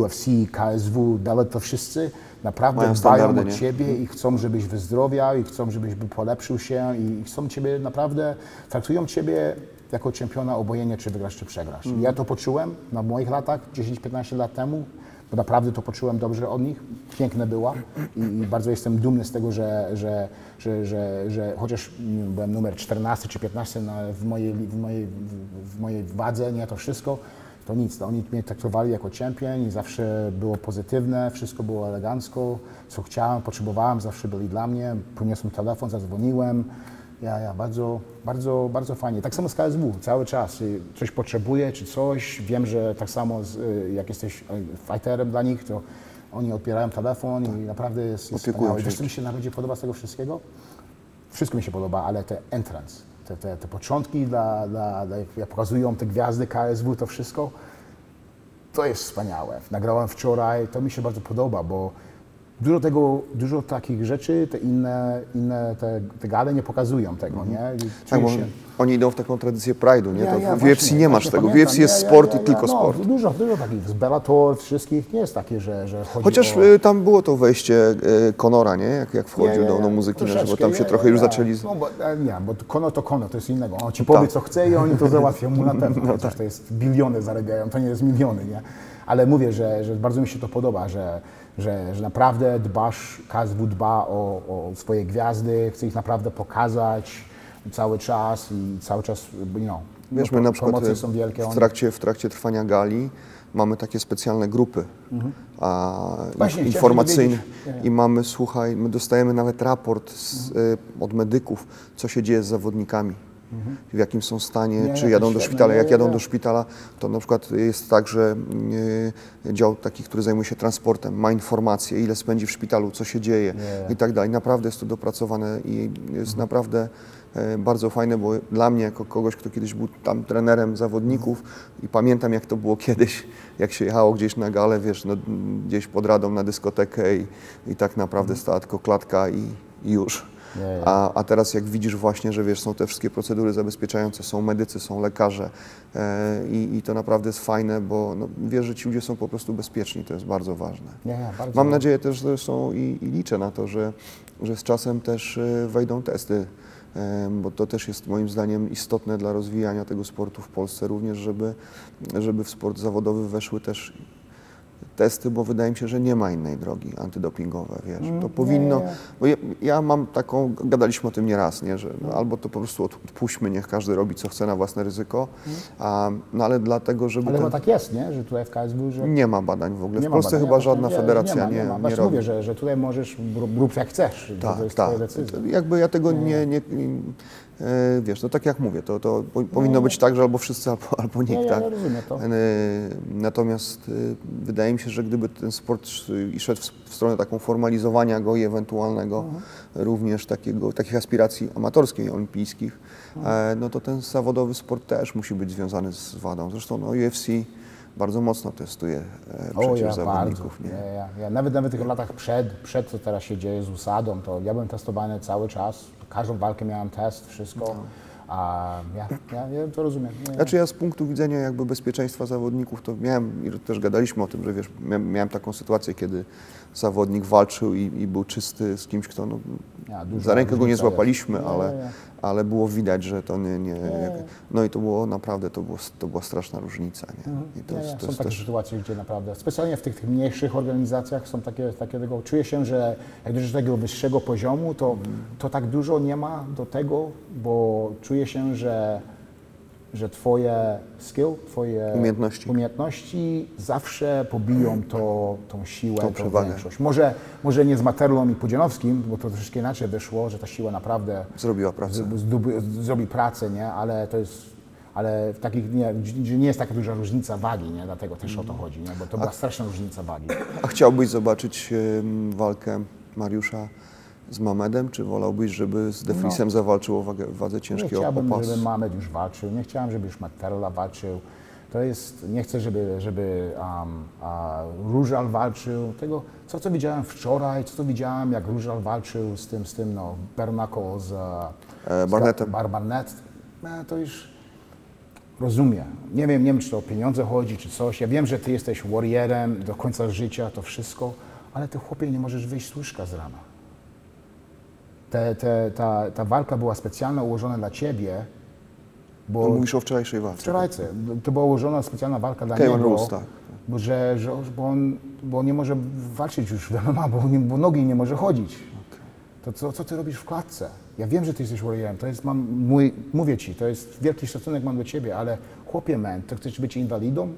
UFC, KSW, dalej to wszyscy naprawdę dbają o nie? Ciebie i chcą, żebyś wyzdrowiał i chcą, żebyś polepszył się i chcą Ciebie naprawdę, traktują Ciebie jako czempiona obojętnie, czy wygrasz, czy przegrasz. Mhm. Ja to poczułem na moich latach, 10-15 lat temu, bo naprawdę to poczułem dobrze od nich, piękne była. I, bardzo jestem dumny z tego, że, że, że, że, że chociaż wiem, byłem numer 14 czy 15 na, w, mojej, w, mojej, w, mojej wadze, nie to wszystko, to nic, oni mnie traktowali jako czempion i zawsze było pozytywne, wszystko było elegancko, co chciałem, potrzebowałem, zawsze byli dla mnie, poniosłem telefon, zadzwoniłem, ja, ja, bardzo, bardzo, bardzo fajnie. Tak samo z KSW, cały czas. Coś potrzebuję, czy coś. Wiem, że tak samo z, y, jak jesteś y, fighterem dla nich, to oni odbierają telefon i naprawdę jest, jest wspaniałe. się. Wiesz, mi się najbardziej podoba z tego wszystkiego? Wszystko mi się podoba, ale te entrance, te, te, te początki, dla, dla, dla, jak pokazują te gwiazdy KSW, to wszystko, to jest wspaniałe. Nagrałem wczoraj, to mi się bardzo podoba, bo dużo tego, dużo takich rzeczy, te inne, inne te, te gale nie pokazują tego, nie? Tak, bo się- oni idą w taką tradycję pride'u, nie? Ja, ja, w właśnie, UFC nie masz tego. W. UFC jest Ja, sport i tylko ja, sport. No, dużo, dużo takich. Z Bellator wszystkich nie jest takie, że, że chodzi Chociaż o... y, tam było to wejście y, Conora, nie? Jak, jak wchodził do, do muzyki, na żywo, Troszeczkę, tam się trochę już zaczęli... No, bo, nie, bo kono to kono, to jest innego. On ci powie, Tak. co chce i oni to załatwią mu na pewno. No, to jest biliony zarabiają, to nie jest miliony, nie? Ale mówię, że, że bardzo mi się to podoba, że, że, że naprawdę dbasz, KSW dba o, o swoje gwiazdy, chce ich naprawdę pokazać cały czas i cały czas, know, Wiesz, no, my na pro- przykład y, są wielkie. w trakcie, w trakcie trwania gali mamy takie specjalne grupy a, Mhm. Właśnie, chciałem informacyjne i mamy, słuchaj, my dostajemy nawet raport z, Mhm. y, od medyków, co się dzieje z zawodnikami. W jakim są stanie, Nie, czy jadą do szpitala. Jak jadą do szpitala, to na przykład jest tak, że y, dział taki, który zajmuje się transportem, ma informacje, ile spędzi w szpitalu, co się dzieje i tak dalej. Naprawdę jest to dopracowane i jest naprawdę e, bardzo fajne, bo dla mnie, jako kogoś, kto kiedyś był tam trenerem zawodników i pamiętam, jak to było kiedyś, jak się jechało gdzieś na galę, wiesz, no, gdzieś pod radą na dyskotekę i, i tak naprawdę stała tylko klatka i, i już. Nie, nie. A, a teraz jak widzisz właśnie, że wiesz, są te wszystkie procedury zabezpieczające, są medycy, są lekarze e, i, i to naprawdę jest fajne, bo no, wiesz, że ci ludzie są po prostu bezpieczni, to jest bardzo ważne. Nie, bardzo. Mam nadzieję też zresztą i, i liczę na to, że, że z czasem też e, wejdą testy, bo to też jest moim zdaniem istotne dla rozwijania tego sportu w Polsce również, żeby, żeby w sport zawodowy weszły też testy, bo wydaje mi się, że nie ma innej drogi antydopingowe, wiesz. To Mm, powinno, nie. bo ja, ja mam taką, gadaliśmy o tym nieraz, nie, że no, albo to po prostu od- odpuśćmy, niech każdy robi co chce na własne ryzyko, a, no ale dlatego, żeby Ale ten, chyba tak jest, nie? Że tutaj w KSW, że nie ma badań w ogóle. nie w Polsce badania, chyba żadna nie, federacja nie, ma, nie, nie, ma. nie robi. mówię, że, że tutaj możesz rób, jak chcesz, Tak, to jest tak. decyzja. To Jakby ja tego nie, nie, wiesz, no tak jak mówię, to, to po- powinno być tak, że albo wszyscy, albo, albo nikt, Nie, nie, tak? ja rozumiem to. E, Natomiast e, wydaje mi się, że gdyby ten sport szedł w stronę taką formalizowania go i ewentualnego Mhm. również takiego, takich aspiracji amatorskich, olimpijskich, Mhm. e, no to ten zawodowy sport też musi być związany z wadą. Zresztą no, UFC bardzo mocno testuje e, O, przecież ja bardzo. zawodników. Nie? Ja, ja, ja nawet, nawet w tych latach przed, przed, co teraz się dzieje z usadą, to ja byłem testowany cały czas. Każdą walkę miałem test, wszystko. A ja, ja, ja to rozumiem. Nie, Znaczy ja z punktu widzenia jakby bezpieczeństwa zawodników, to miałem, i też gadaliśmy o tym, że wiesz, miałem taką sytuację, kiedy zawodnik walczył i, i był czysty z kimś, kto no, Ja, za rękę go nie złapaliśmy, jest. ale, Nie, nie. ale było widać, że to nie, nie, jak, no i to było naprawdę, to, było, to była straszna różnica, nie? I to, Nie, jest- nie, to są jest takie też, sytuacje, gdzie naprawdę, specjalnie w tych, tych mniejszych organizacjach są takie, takie tego, czuję się, że jak do tego wyższego poziomu, to, to tak dużo nie ma do tego, bo czuję się, że, że twoje skill, twoje Umiejętności. umiejętności zawsze pobiją to, tą siłę, Tą tą, przewagę. większość. Może, może nie z Materlą i Pudzianowskim, bo to troszeczkę inaczej wyszło, że ta siła naprawdę zrobiła pracę. z- zdoby- zrobi pracę, nie? Ale to jest, ale w takich, nie, nie jest taka duża różnica wagi, nie? Dlatego też o to chodzi, nie? Bo to była straszna różnica wagi. A chciałbyś zobaczyć walkę Mariusza z Mamedem, czy wolałbyś, żeby z Defrisem zawalczył o wagę, wadze Nie ciężkiej o, o chciałbym, pas? żeby Mamed już walczył, nie chciałem, żeby już Materla walczył. To jest, nie chcę, żeby, żeby um, Różal walczył. Tego, co to widziałem wczoraj, co to widziałem, jak Różal walczył z tym, z tym, no, Bernako z, E, z Barnettem. Bar Barnett. No, to już rozumiem. Nie wiem, nie wiem, czy to o pieniądze chodzi, czy coś. Ja wiem, że ty jesteś warriorem do końca życia, to wszystko, ale ty chłopie nie możesz wyjść z łóżka z rana. Te, te, ta, ta walka była specjalnie ułożona dla ciebie, bo Mówisz o wczorajszej walce. wczorajce to była ułożona specjalna walka dla Kevin niego, Rose, tak. bo, że, że, bo, on, bo on nie może walczyć już w MMA, bo, nie, bo nogi nie może chodzić. To co, co ty robisz w klatce? Ja wiem, że ty jesteś warriorem, to jest, mam, mój, mówię ci, to jest wielki szacunek mam do ciebie, ale chłopie man, to chcesz być inwalidą?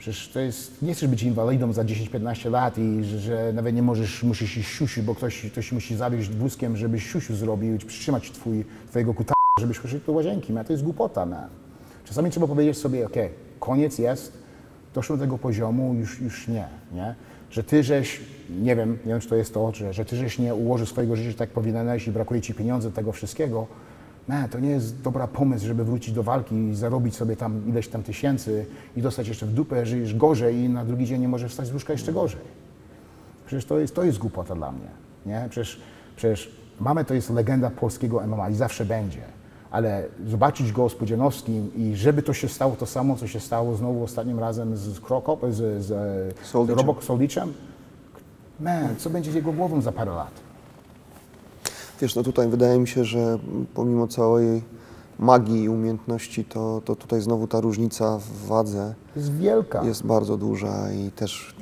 Przecież to jest, nie chcesz być inwalidą za 10-15 lat i że, że nawet nie możesz, musisz iść siusiu, bo ktoś, ktoś musi zawieźć wózkiem, żebyś siusiu zrobił i przytrzymać twój, twojego kuta, żebyś poszedł do łazienki, man. to jest głupota, man. Czasami trzeba powiedzieć sobie, ok, koniec jest, doszło do tego poziomu, już, już nie, nie? Że ty żeś, nie wiem, nie wiem czy to jest to, że, że ty żeś nie ułożył swojego życia tak powinieneś i brakuje ci pieniędzy, tego wszystkiego, nie, to nie jest dobra pomysł, żeby wrócić do walki i zarobić sobie tam ileś tam tysięcy i dostać jeszcze w dupę, żyjesz gorzej i na drugi dzień nie możesz wstać z łóżka jeszcze gorzej. Przecież to jest, to jest głupota dla mnie. Nie? Przecież, przecież mamy to jest legenda polskiego MMA i zawsze będzie. Ale zobaczyć go z Pudzianowskim i żeby to się stało to samo, co się stało znowu ostatnim razem z Krokop, z, z, z Soldiczem. Man, co będzie z jego głową za parę lat? Wiesz, no tutaj wydaje mi się, że pomimo całej magii i umiejętności, to, to tutaj znowu ta różnica w wadze jest wielka. jest bardzo duża i też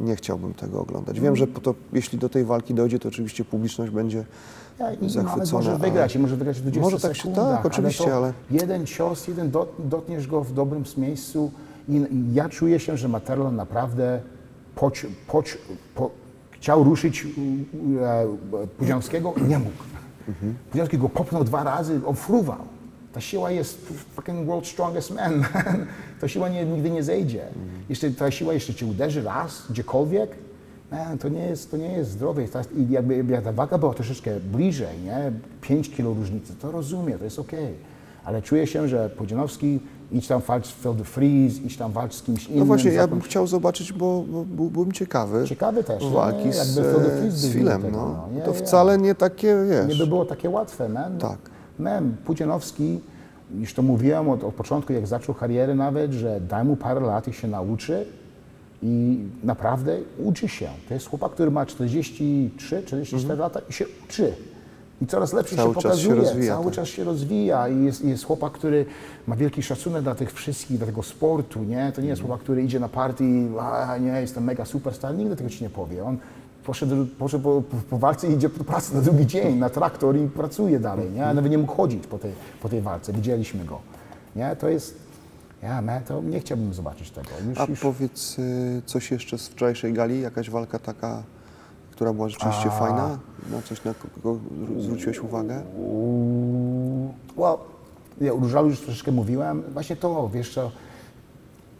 nie chciałbym tego oglądać. Wiem, że to, jeśli do tej walki dojdzie, to oczywiście publiczność będzie Ja, i zachwycona. Może ale- wygrać i może wygrać w 20 Może tak się- tak, oczywiście, ale, ale- Jeden cios, jeden dot, dotniesz go w dobrym miejscu i, ja czuję się, że Materlo naprawdę poć, po, chciał ruszyć e, Pudzianowskiego i nie mógł. Mhm. Pudzianowski go popchnął dwa razy, ofruwał. Ta siła jest fucking world strongest man. Ta siła nie, nigdy nie zejdzie. Mhm. Jeszcze, ta siła jeszcze cię uderzy raz, gdziekolwiek, man, to, nie jest, to nie jest zdrowe. Ta, jakby, jakby ta waga była troszeczkę bliżej, nie? 5 kilo różnicy, to rozumiem, to jest okej. Ale czuję się, że Pudzianowski idź tam walcz de Vries, idź tam walcz z kimś innym. No właśnie, z ja bym chciał zobaczyć, bo, bo był- byłem ciekawy. Ciekawy też, nie? Walki z, e, Vries z Filem, tego, no. no. Nie, To nie. wcale nie takie, Nie wiesz... by było takie łatwe, man. Tak. Man, Pudzianowski, już to mówiłem od, od początku, jak zaczął karierę nawet, że daj mu parę lat i się nauczy i naprawdę uczy się. To jest chłopak, który ma 43, 44 lata i się uczy. I coraz lepszy Mhm. Cały się czas się pokazuje, cały tak. czas się rozwija i jest, jest chłopak, który ma wielki szacunek dla tych wszystkich, dla tego sportu, nie? To nie jest chłopak, który idzie na party i a, nie, jestem mega superstar, nigdy tego ci nie powie. On poszedł, poszedł po, po, walce i idzie do pracy na drugi dzień, na traktor i pracuje dalej, nie? Nawet nie mógł chodzić po tej, po tej walce, widzieliśmy go, nie? To jest, ja, man, to nie chciałbym zobaczyć tego. Już, A już, powiedz y, coś jeszcze z wczorajszej gali, jakaś walka taka, która była rzeczywiście fajna? Na coś, na kogo zwróciłeś uwagę? Well, ja o Różalu już troszeczkę mówiłem. Właśnie to, wiesz co,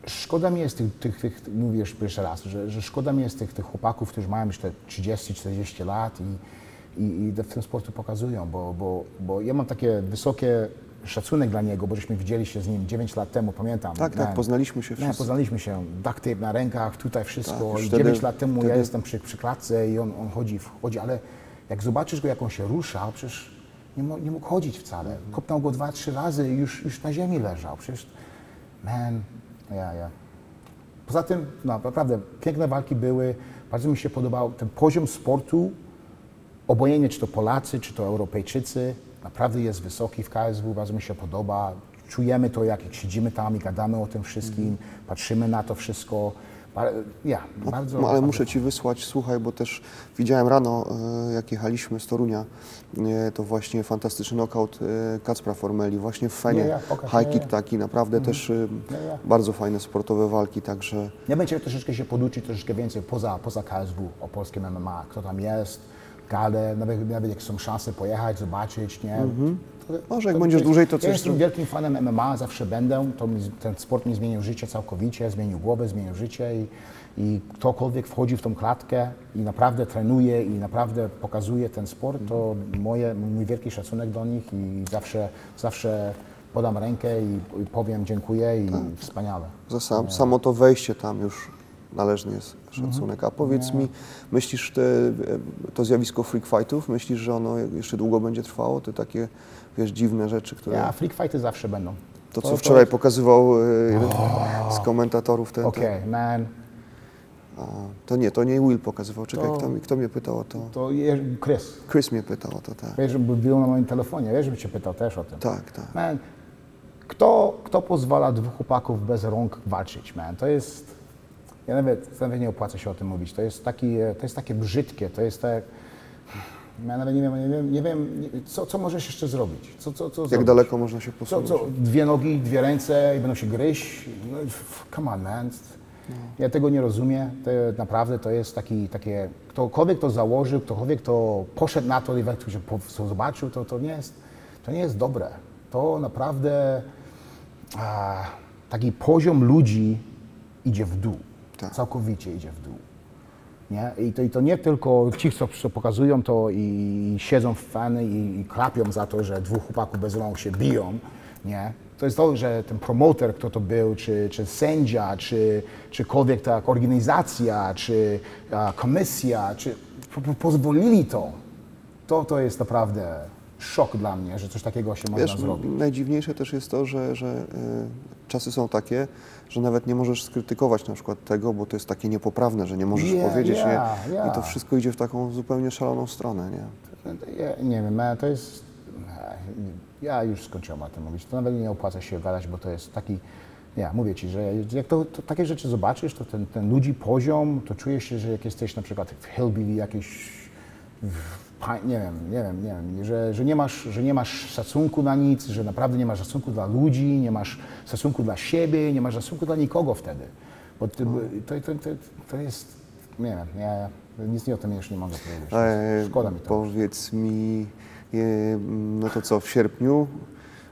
szkoda mi jest tych, tych, tych mówisz pierwszy raz, że, że szkoda mi jest tych, tych chłopaków, którzy mają myślę 30-40 lat i, i, i w tym sportu pokazują, bo, bo, bo ja mam takie wysokie szacunek dla niego, bo żeśmy widzieli się z nim 9 lat temu, pamiętam. Tak, tak, poznaliśmy się nie, wszyscy. poznaliśmy się. Duct tape na rękach, tutaj wszystko. Tak, już I wtedy- 9 lat temu ja wtedy- jestem przy, przy klatce i on, on chodzi, chodzi, ale jak zobaczysz go, jak on się rusza, przecież nie, nie mógł chodzić wcale. Kopnął go dwa, trzy razy i już, już na ziemi leżał. Przecież, man, ja, ja. Poza tym, no naprawdę, piękne walki były. Bardzo mi się podobał ten poziom sportu, obojętnie czy to Polacy, czy to Europejczycy, naprawdę jest wysoki w KSW, bardzo mi się podoba. Czujemy to, jak siedzimy tam i gadamy o tym wszystkim, patrzymy na to wszystko. Ja, bardzo. No, ale bardzo muszę Ci wysłać, słuchaj, bo też widziałem rano, e, jak jechaliśmy z Torunia, e, to właśnie fantastyczny knockout e, Kacpra Formeli, właśnie w Fenie. Nie, ja, pokaż, High nie, kick taki, naprawdę też e, Nie, ja. bardzo fajne sportowe walki, także Ja będziemy troszeczkę się poduczyć, troszeczkę więcej poza, poza KSW o polskim MMA, kto tam jest, gale, nawet, nawet jak są szanse pojechać, zobaczyć, nie? To, Może jak będziesz dłużej, to Ja coś jestem zrób- wielkim fanem MMA, zawsze będę. To mi, ten sport mi zmienił życie całkowicie, zmienił głowę, zmienił życie i, i ktokolwiek wchodzi w tą klatkę i naprawdę trenuje i naprawdę pokazuje ten sport, to moje, mój wielki szacunek do nich i zawsze, zawsze podam rękę i, i powiem dziękuję i Tak. wspaniale. za sam, samo to wejście tam już należny jest szacunek. A powiedz mi, myślisz, te, e, to zjawisko freak fightów, myślisz, że ono jeszcze długo będzie trwało? Te takie, wiesz, dziwne rzeczy, które... Ja, freak fighty zawsze będą. To, co wczoraj pokazywał e, jeden z komentatorów, ten, Okej, ten, man, a, to nie, to nie Will pokazywał. Czekaj, To- kto, kto mnie pytał o to? to Chris, Chris mnie pytał o to, tak. wiesz, żeby był na moim telefonie, wiesz, żeby cię pytał też o tym. Tak, tak. Man, kto, kto pozwala dwóch chłopaków bez rąk walczyć, man? To jest, ja nawet, nawet nie opłaca się o tym mówić, to jest, taki, to jest takie brzydkie, to jest tak, ja nawet nie wiem, nie wiem, nie wiem co, co możesz jeszcze zrobić, co, co, co Jak zrobić? daleko można się Co, posunąć? co, dwie nogi, dwie ręce i będą się gryźć? No, come on, man. Ja tego nie rozumiem. To naprawdę to jest taki, takie, ktokolwiek to założył, ktokolwiek to poszedł na to i się zobaczył, to, to, nie jest, to nie jest dobre. To naprawdę a, taki poziom ludzi idzie w dół. Tak. Całkowicie idzie w dół. Nie? I, to, I to nie tylko ci, co, co pokazują to i siedzą w fany i, i klapią za to, że dwóch chłopaków bez rąk się biją. Nie? To jest to, że ten promoter, kto to był, czy, czy sędzia, czy czykolwiek ta organizacja, czy a, komisja, czy po, po, pozwolili to. to. To jest naprawdę szok dla mnie, że coś takiego się można Wiesz, zrobić. najdziwniejsze też jest to, że, że y, czasy są takie, że nawet nie możesz skrytykować na przykład tego, bo to jest takie niepoprawne, że nie możesz Yeah, powiedzieć, yeah, nie? yeah. I to wszystko idzie w taką zupełnie szaloną stronę, nie? Ja, nie wiem, to jest. Ja już skończyłem o tym mówić. To nawet nie opłaca się gadać, bo to jest taki. Ja mówię ci, że jak to, to takie rzeczy zobaczysz, to ten, ten ludzi poziom, to czujesz się, że jak jesteś na przykład w Hillbilly jakiś. w Nie wiem, nie wiem, nie wiem, że, że, nie masz, że nie masz szacunku na nic, że naprawdę nie masz szacunku dla ludzi, nie masz szacunku dla siebie, nie masz szacunku dla nikogo wtedy. Bo to, to, to, to jest, nie wiem, ja nic nie o tym już nie mogę powiedzieć. Szkoda mi to. Powiedz mi, e, no to co, w sierpniu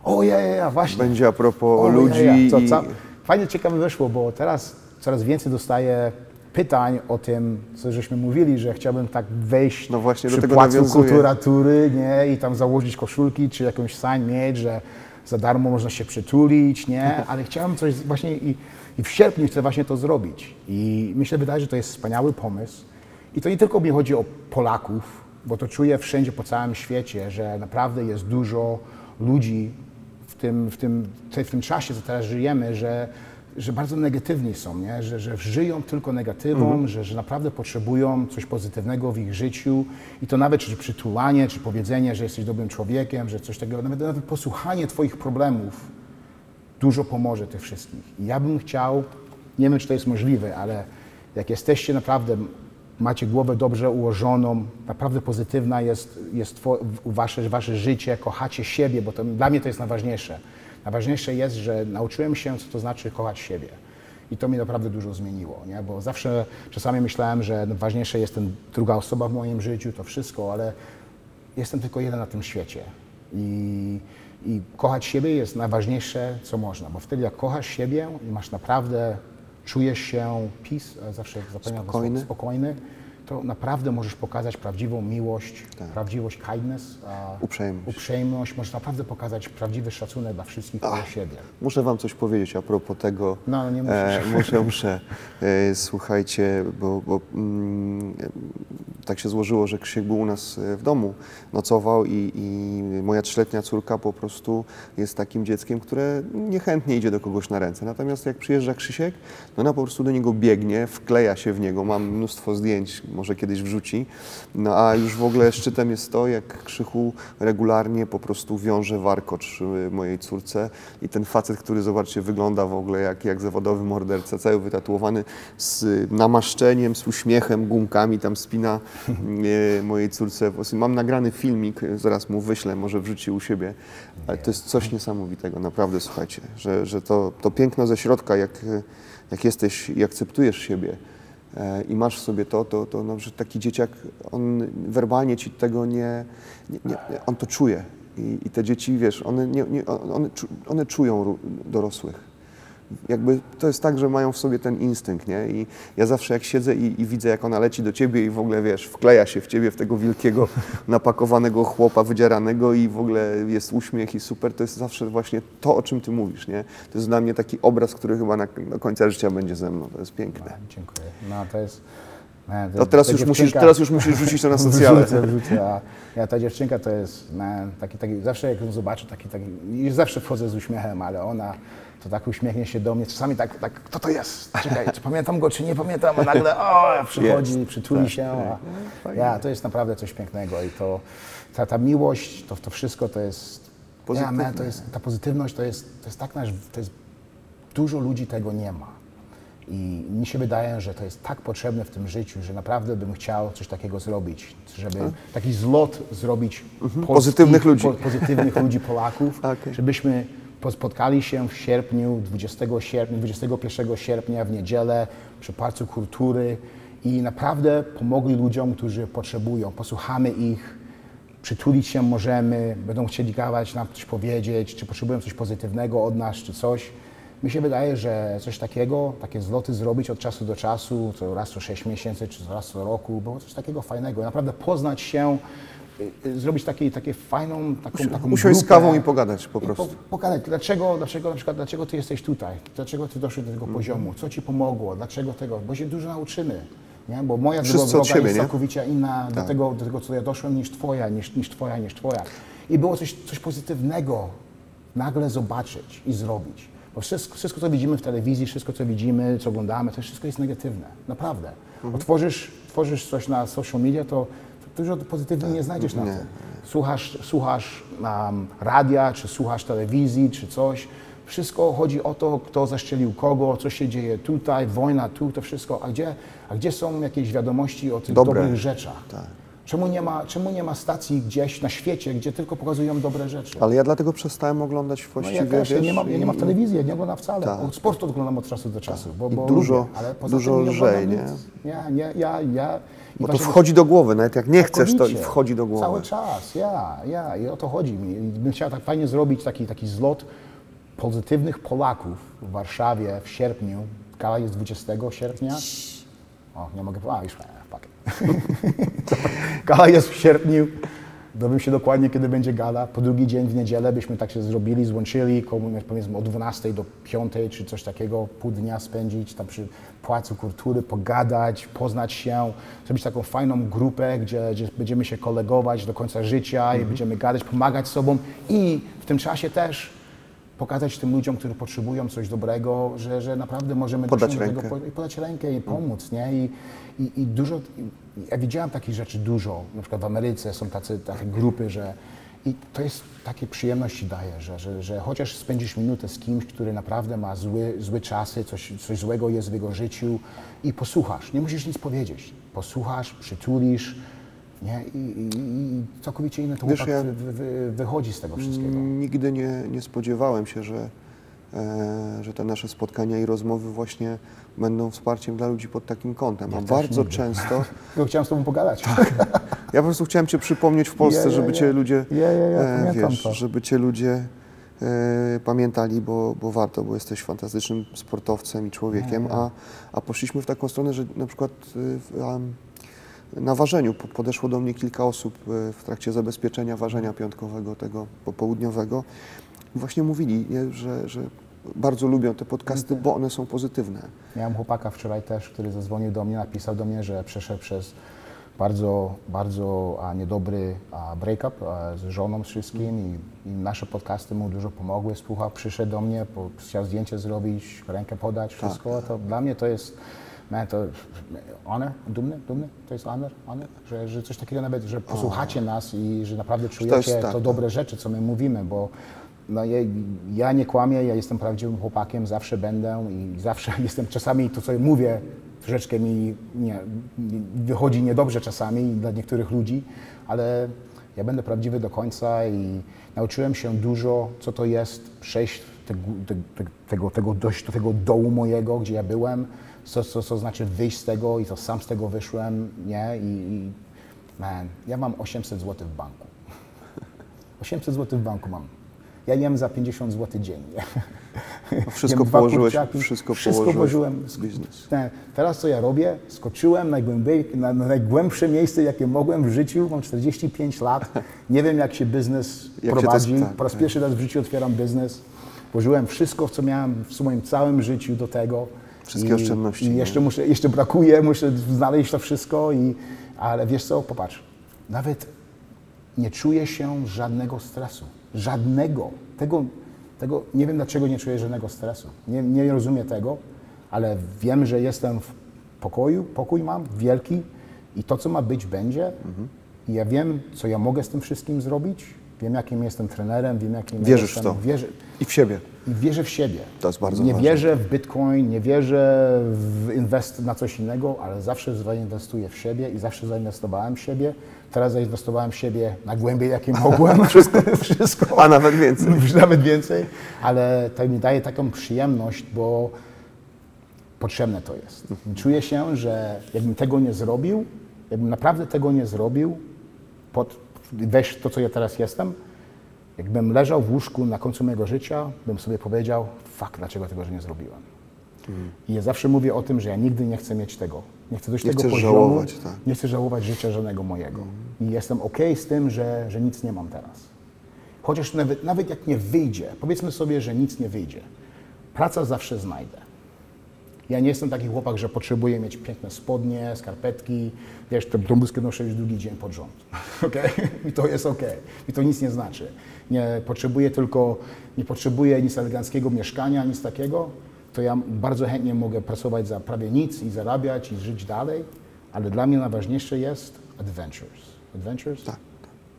O ja, ja, ja, właśnie. będzie a propos O, ludzi ja, ja. Co, i... Fajnie ciekawe wyszło, bo teraz coraz więcej dostaję pytań o tym, co żeśmy mówili, że chciałbym tak wejść No właśnie, do przy tego placu nawiązuję. kulturatury, nie, i tam założyć koszulki, czy jakąś sign mieć, że za darmo można się przytulić, nie? Ale chciałem coś właśnie i, i w sierpniu chcę właśnie to zrobić. I myślę, wydaje, że to jest wspaniały pomysł. I to nie tylko mi chodzi o Polaków, bo to czuję wszędzie po całym świecie, że naprawdę jest dużo ludzi w tym, w tym, w tym czasie, co teraz żyjemy, że, że bardzo negatywni są, nie? Że, że żyją tylko negatywą, że, że naprawdę potrzebują coś pozytywnego w ich życiu i to nawet czy przytulanie, czy powiedzenie, że jesteś dobrym człowiekiem, że coś takiego, nawet, nawet posłuchanie Twoich problemów dużo pomoże tych wszystkich. I ja bym chciał, nie wiem czy to jest możliwe, ale jak jesteście naprawdę, macie głowę dobrze ułożoną, naprawdę pozytywna jest, jest wasze, wasze życie, kochacie siebie, bo to, dla mnie to jest najważniejsze. Najważniejsze jest, że nauczyłem się, co to znaczy kochać siebie. I to mi naprawdę dużo zmieniło, nie? bo zawsze czasami myślałem, że ważniejsza jest ten druga osoba w moim życiu, to wszystko, ale jestem tylko jeden na tym świecie. I, I kochać siebie jest najważniejsze, co można, bo wtedy jak kochasz siebie i masz naprawdę, czujesz się e, zawsze zapomniałem Spokojny. spokojny, to naprawdę możesz pokazać prawdziwą miłość, prawdziwość, kindness, Uprzejmość. uprzejmość, możesz naprawdę pokazać prawdziwy szacunek dla wszystkich koło siebie. Muszę Wam coś powiedzieć a propos tego. No, nie E, musisz. muszę, muszę. E, słuchajcie, bo, bo mm, tak się złożyło, że Krzysiek był u nas e, w domu, nocował i, i moja trzyletnia córka po prostu jest takim dzieckiem, które niechętnie idzie do kogoś na ręce. Natomiast jak przyjeżdża Krzysiek, no ona po prostu do niego biegnie, wkleja się w niego. Mam mnóstwo zdjęć, może kiedyś wrzuci. No a już w ogóle szczytem jest to, jak Krzychu regularnie po prostu wiąże warkocz y, mojej córce i ten facet, który zobaczcie wygląda w ogóle jak, jak zawodowy morderca, cały wytatuowany z namaszczeniem, z uśmiechem, gumkami tam spina mojej córce. Mam nagrany filmik, zaraz mu wyślę, może wrzuci u siebie, ale to jest coś niesamowitego, naprawdę słuchajcie, że, że to, to piękno ze środka, jak, jak jesteś i akceptujesz siebie, e, i masz sobie to, to, to no, że taki dzieciak, on werbalnie ci tego nie, nie, nie on to czuje. I, I te dzieci, wiesz, one, nie, nie, one, one czują dorosłych. Jakby to jest tak, że mają w sobie ten instynkt, nie? I ja zawsze jak siedzę i, i widzę, jak ona leci do ciebie i w ogóle, wiesz, wkleja się w ciebie, w tego wielkiego, napakowanego chłopa, wydzieranego i w ogóle jest uśmiech i super, to jest zawsze właśnie to, o czym ty mówisz, nie? To jest dla mnie taki obraz, który chyba na, do końca życia będzie ze mną. To jest piękne. Dziękuję. No to jest... nie, To teraz ta już, musisz, teraz już musisz rzucić to na socjale. Wrzucę, wrzucę. A ja, ta dziewczynka to jest man, taki, taki, zawsze jak ją zobaczę, taki, taki, zawsze wchodzę z uśmiechem, ale ona to tak uśmiechnie się do mnie, czasami tak, tak kto to jest? Czekaj, czy pamiętam go, czy nie pamiętam, a nagle o, przychodzi, Jest, przytuli tak, się. Fajnie. ja, to jest naprawdę coś pięknego i to, ta, ta miłość, to, to wszystko to jest, ja, man, to jest, ta pozytywność to jest, to jest tak nasz, to jest, dużo ludzi tego nie ma. I mi się wydaje, że to jest tak potrzebne w tym życiu, że naprawdę bym chciał coś takiego zrobić, żeby taki zlot zrobić polskich, Tak. Mhm. Pozytywnych ludzi. Po, pozytywnych ludzi Polaków, Okej. żebyśmy po- spotkali się w sierpniu, 20 sierpnia, 21 sierpnia w niedzielę przy Parcu Kultury i naprawdę pomogli ludziom, którzy potrzebują. Posłuchamy ich, przytulić się możemy, będą chcieli gadać, nam coś powiedzieć, czy potrzebują coś pozytywnego od nas, czy coś. Mi się wydaje, że coś takiego, takie zloty zrobić od czasu do czasu, co raz co 6 miesięcy, czy raz co roku, było coś takiego fajnego. Naprawdę poznać się, zrobić takie, takie fajną, taką, taką Usiąść z grupę kawą i pogadać po prostu. Po, pogadać, dlaczego, dlaczego, na przykład, dlaczego ty jesteś tutaj, dlaczego ty doszedłeś do tego Mhm. poziomu, co ci pomogło, dlaczego tego, bo się dużo nauczymy. Nie? Bo moja Wszyscy droga od siebie, jest nie? Tak. całkowicie inna do, tego, do tego, co ja doszłem, niż twoja, niż, niż twoja, niż twoja. I było coś, coś pozytywnego nagle zobaczyć i zrobić. Bo wszystko, wszystko, co widzimy w telewizji, wszystko, co widzimy, co oglądamy, to wszystko jest negatywne. Naprawdę. Mhm. Otworzysz tworzysz coś na social media, to dużo pozytywnego nie znajdziesz na Tak. Nie. tym. Słuchasz, słuchasz um, radia, czy słuchasz telewizji, czy coś. Wszystko chodzi o to, kto zaszczelił kogo, co się dzieje tutaj, wojna tu, to wszystko. A gdzie, a gdzie są jakieś wiadomości o tych Dobre. dobrych rzeczach? Tak. Czemu, nie ma, czemu nie ma stacji gdzieś na świecie, gdzie tylko pokazują dobre rzeczy? Ale ja dlatego przestałem oglądać No właściwie, też, ja wiesz, nie, mam, ja nie mam telewizji, ja nie oglądam wcale. Tak. Od sportu oglądam od czasu do czasu. Bo, bo dużo- lubię, ale poza dużo tym nie lżej, nie? Ja, nie, ja, ja. Bo to wchodzi do głowy, nawet jak nie chcesz, to wchodzi do głowy. Cały czas, ja, ja. I o to chodzi mi. Bym chciał tak fajnie zrobić taki, taki zlot pozytywnych Polaków w Warszawie w sierpniu. Gala jest 20 sierpnia. O, nie mogę powiedzieć. A, już, fuck it. Gala jest w sierpniu. Dowiem się dokładnie, kiedy będzie gala. Po drugi dzień w niedzielę byśmy tak się zrobili, złączyli, komu- powiedzmy od 12 do 5 czy coś takiego, pół dnia spędzić tam przy Pałacu Kultury, pogadać, poznać się, zrobić taką fajną grupę, gdzie, gdzie będziemy się kolegować do końca życia i będziemy gadać, pomagać sobą i w tym czasie też pokazać tym ludziom, którzy potrzebują coś dobrego, że, że naprawdę możemy Podać rękę. tego, podać rękę i pomóc, nie? I, i, i dużo, ja widziałem takich rzeczy dużo, na przykład w Ameryce są tacy, takie grupy, że i to jest takie przyjemności daje, że, że, że chociaż spędzisz minutę z kimś, który naprawdę ma zły, złe czasy, coś, coś złego jest w jego życiu i posłuchasz, nie musisz nic powiedzieć, posłuchasz, przytulisz, nie? I, i, i całkowicie inny to Wiesz, ja- wy, wy, wy, wychodzi z tego wszystkiego. Nigdy nie, nie spodziewałem się, że, e, że te nasze spotkania i rozmowy właśnie będą wsparciem dla ludzi pod takim kątem. A też bardzo nigdy. często, No, chciałem z Tobą pogadać. ja po prostu chciałem Cię przypomnieć w Polsce, Ja, ja, żeby ja. Cię ludzie, Ja, ja, ja, e, wiesz, to. żeby Cię ludzie pamiętali, bo, bo warto, bo jesteś fantastycznym sportowcem i człowiekiem, a, a poszliśmy w taką stronę, że na przykład e, na ważeniu po- podeszło do mnie kilka osób e, w trakcie zabezpieczenia ważenia piątkowego, tego popołudniowego. I właśnie mówili, nie, że, że bardzo lubią te podcasty, bo one są pozytywne. Miałem chłopaka wczoraj też, który zadzwonił do mnie, napisał do mnie, że przeszedł przez bardzo, bardzo a, niedobry a, break-up a, z żoną, z wszystkim i, i nasze podcasty mu dużo pomogły. Słuchał, przyszedł do mnie, po, chciał zdjęcie zrobić, rękę podać, wszystko. To dla mnie to jest, man, to honor, dumny, dumny, to jest honor, honor? Że, że coś takiego nawet, że posłuchacie nas i że naprawdę czujecie to tak. dobre rzeczy, co my mówimy, bo no ja, ja nie kłamię, ja jestem prawdziwym chłopakiem, zawsze będę i zawsze jestem, czasami to, co mówię, troszeczkę mi nie, nie, wychodzi niedobrze czasami dla niektórych ludzi, ale ja będę prawdziwy do końca i nauczyłem się dużo, co to jest przejść te, te, te, tego, tego, dość do tego dołu mojego, gdzie ja byłem, co, co, co znaczy wyjść z tego i to sam z tego wyszłem, nie, i, i man, ja mam 800 zł w banku. 800 zł w banku mam. Ja jem za 50 zł dziennie. wszystko Jem dwa położyłeś- wszystko wszystko położyłem. biznes. Te- Teraz co ja robię? Skoczyłem najgłębiej, na, na najgłębsze miejsce, jakie mogłem w życiu. Mam 45 lat. Nie wiem, jak się biznes Jak się to prowadzi. tak, po raz tak. pierwszy raz w życiu otwieram biznes. Włożyłem wszystko, co miałem w moim całym życiu do tego. Wszystkie I, oszczędności, I nie? jeszcze, muszę, jeszcze brakuje, muszę znaleźć to wszystko. I, ale wiesz co, popatrz, nawet nie czuję się żadnego stresu. Żadnego. Tego, tego, nie wiem dlaczego nie czuję żadnego stresu. Nie, nie rozumiem tego, ale wiem, że jestem w pokoju, pokój mam wielki i to, co ma być, będzie. I ja wiem, co ja mogę z tym wszystkim zrobić. Wiem, jakim jestem trenerem, wiem, jakim ja Wierzysz w jestem. to. Wierzę, I w siebie. i wierzę w siebie. To jest bardzo Nie ważne. wierzę w Bitcoin, nie wierzę w inwest na coś innego, ale zawsze zainwestuję w siebie i zawsze zainwestowałem w siebie. Teraz zainwestowałem w siebie na głębiej, jakie mogłem. wszystko, wszystko. A nawet więcej. Nawet więcej, ale to mi daje taką przyjemność, bo potrzebne to jest. Czuję się, że jakbym tego nie zrobił, jakbym naprawdę tego nie zrobił, pod, weź to, co ja teraz jestem, jakbym leżał w łóżku na końcu mojego życia, bym sobie powiedział, fuck, dlaczego tego że nie zrobiłem. I ja zawsze mówię o tym, że ja nigdy nie chcę mieć tego. Nie chcę dojść Nie tego poziomu. żałować, tak. Nie chcę żałować życia żadnego mojego. I jestem okej z tym, że, że nic nie mam teraz. Chociaż nawet, nawet jak nie wyjdzie, powiedzmy sobie, że nic nie wyjdzie, praca zawsze znajdę. Ja nie jestem taki chłopak, że potrzebuję mieć piękne spodnie, skarpetki. Wiesz, tę bluzkę noszę już drugi dzień pod rząd. Okay? I to jest okej. I to nic nie znaczy. Nie potrzebuję tylko, nie potrzebuję nic eleganckiego mieszkania, nic takiego. To ja bardzo chętnie mogę pracować za prawie nic i zarabiać i żyć dalej. Ale dla mnie najważniejsze jest adventures. Adventures? Tak.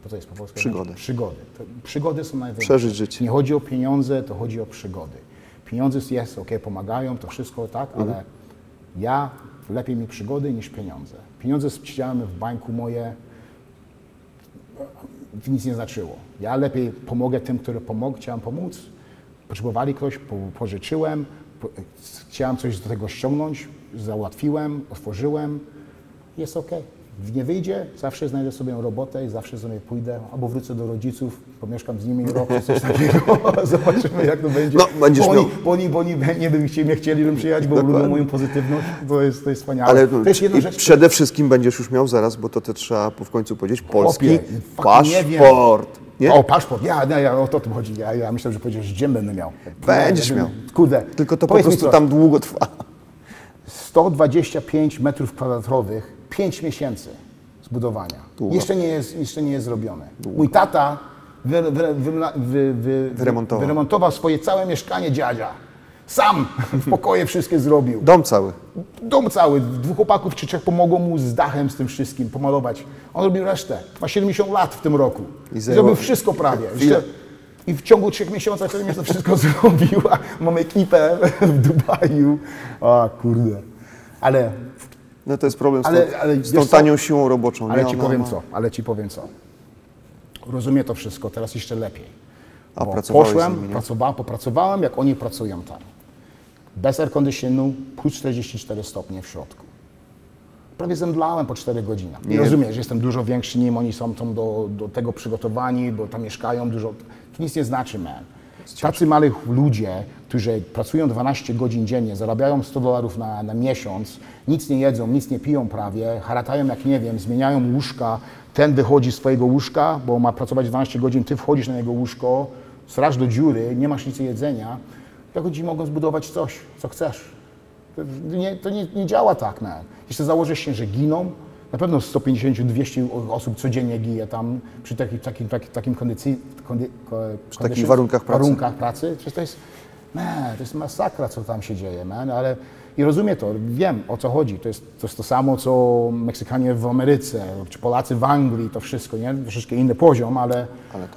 To co jest po polsku? Przygody. Przygody. To, przygody są najważniejsze. Przeżyć życie. Nie chodzi o pieniądze, to chodzi o przygody. Pieniądze jest, ok, pomagają, to wszystko tak, Mhm. ale ja lepiej mi przygody niż pieniądze. Pieniądze siedziałem w bańku moje, nic nie znaczyło. Ja lepiej pomogę tym, którzy pomog, chciałem pomóc. Potrzebowali ktoś, po, pożyczyłem, po, chciałem coś do tego ściągnąć, załatwiłem, otworzyłem. Jest ok. Nie wyjdzie, zawsze znajdę sobie robotę i zawsze sobie pójdę, albo wrócę do rodziców, pomieszkam z nimi rok coś takiego, zobaczymy jak to będzie. No, będziesz bo, oni, miał- bo, oni, bo oni nie by chcieli, nie chcieli, żebym przyjechać, bo lubią moją pozytywność, to jest, to jest wspaniałe. Ale to jest jedna rzecz, przede wszystkim będziesz już miał zaraz, bo to, to trzeba w końcu powiedzieć, polski Chłopie, paszport. Nie? O, paszport, ja, ja, ja o to tu chodzi, ja, ja myślę, że powiedziesz, że gdzie będę miał. Będziesz miał. Kurde. Tylko to po prostu tam długo trwa. 125 metrów kwadratowych, 5 miesięcy zbudowania. Długo. Jeszcze nie jest, jeszcze nie jest zrobione. Mój tata wy, wy, wy, wy, Wyremontował. wyremontował swoje całe mieszkanie dziadzia. Sam w pokoje wszystkie zrobił. Dom cały. Dom cały, dwóch chłopaków czy trzech pomogło mu z dachem, z tym wszystkim, pomalować. On robił resztę. Ma 70 lat w tym roku. I zrobił wszystko prawie. Jeszcze, I w ciągu trzech miesięcy to wszystko zrobił. a Mam ekipę w Dubaju. O kurde. Ale, No to jest problem z, tą, ale z tą tanią siłą roboczą. ale nie? ci powiem ma- co, ale ci powiem co. Rozumiem to wszystko, teraz jeszcze lepiej. A poszłem, nimi, pracowałem, popracowałem, jak oni pracują tam. Bez air conditionu, plus 44 stopnie w środku. Prawie zemdlałem po 4 godziny. Nie że jestem dużo większy nim, oni są tam do, do tego przygotowani, bo tam mieszkają dużo. To nic nie znaczy, man. Tacy mali ludzie, którzy pracują 12 godzin dziennie, zarabiają 100 dolarów na, na miesiąc, nic nie jedzą, nic nie piją prawie, haratają jak nie wiem, zmieniają łóżka, ten wychodzi z swojego łóżka, bo ma pracować 12 godzin, ty wchodzisz na jego łóżko, srasz do dziury, nie masz nic jedzenia, jak ci mogą zbudować coś, co chcesz. To nie, to nie, nie działa tak, man. Jeśli założysz się, że giną, na pewno 150-200 osób codziennie gije tam przy takich, takim, takim, kondycji, kondy, ko, conditions, warunkach pracy. warunkach pracy. Przecież to jest, man, to jest masakra, co tam się dzieje, man, ale i rozumiem to, wiem o co chodzi. To jest, to jest to samo, co Meksykanie w Ameryce, czy Polacy w Anglii, to wszystko, nie? Troszeczkę inny poziom, ale,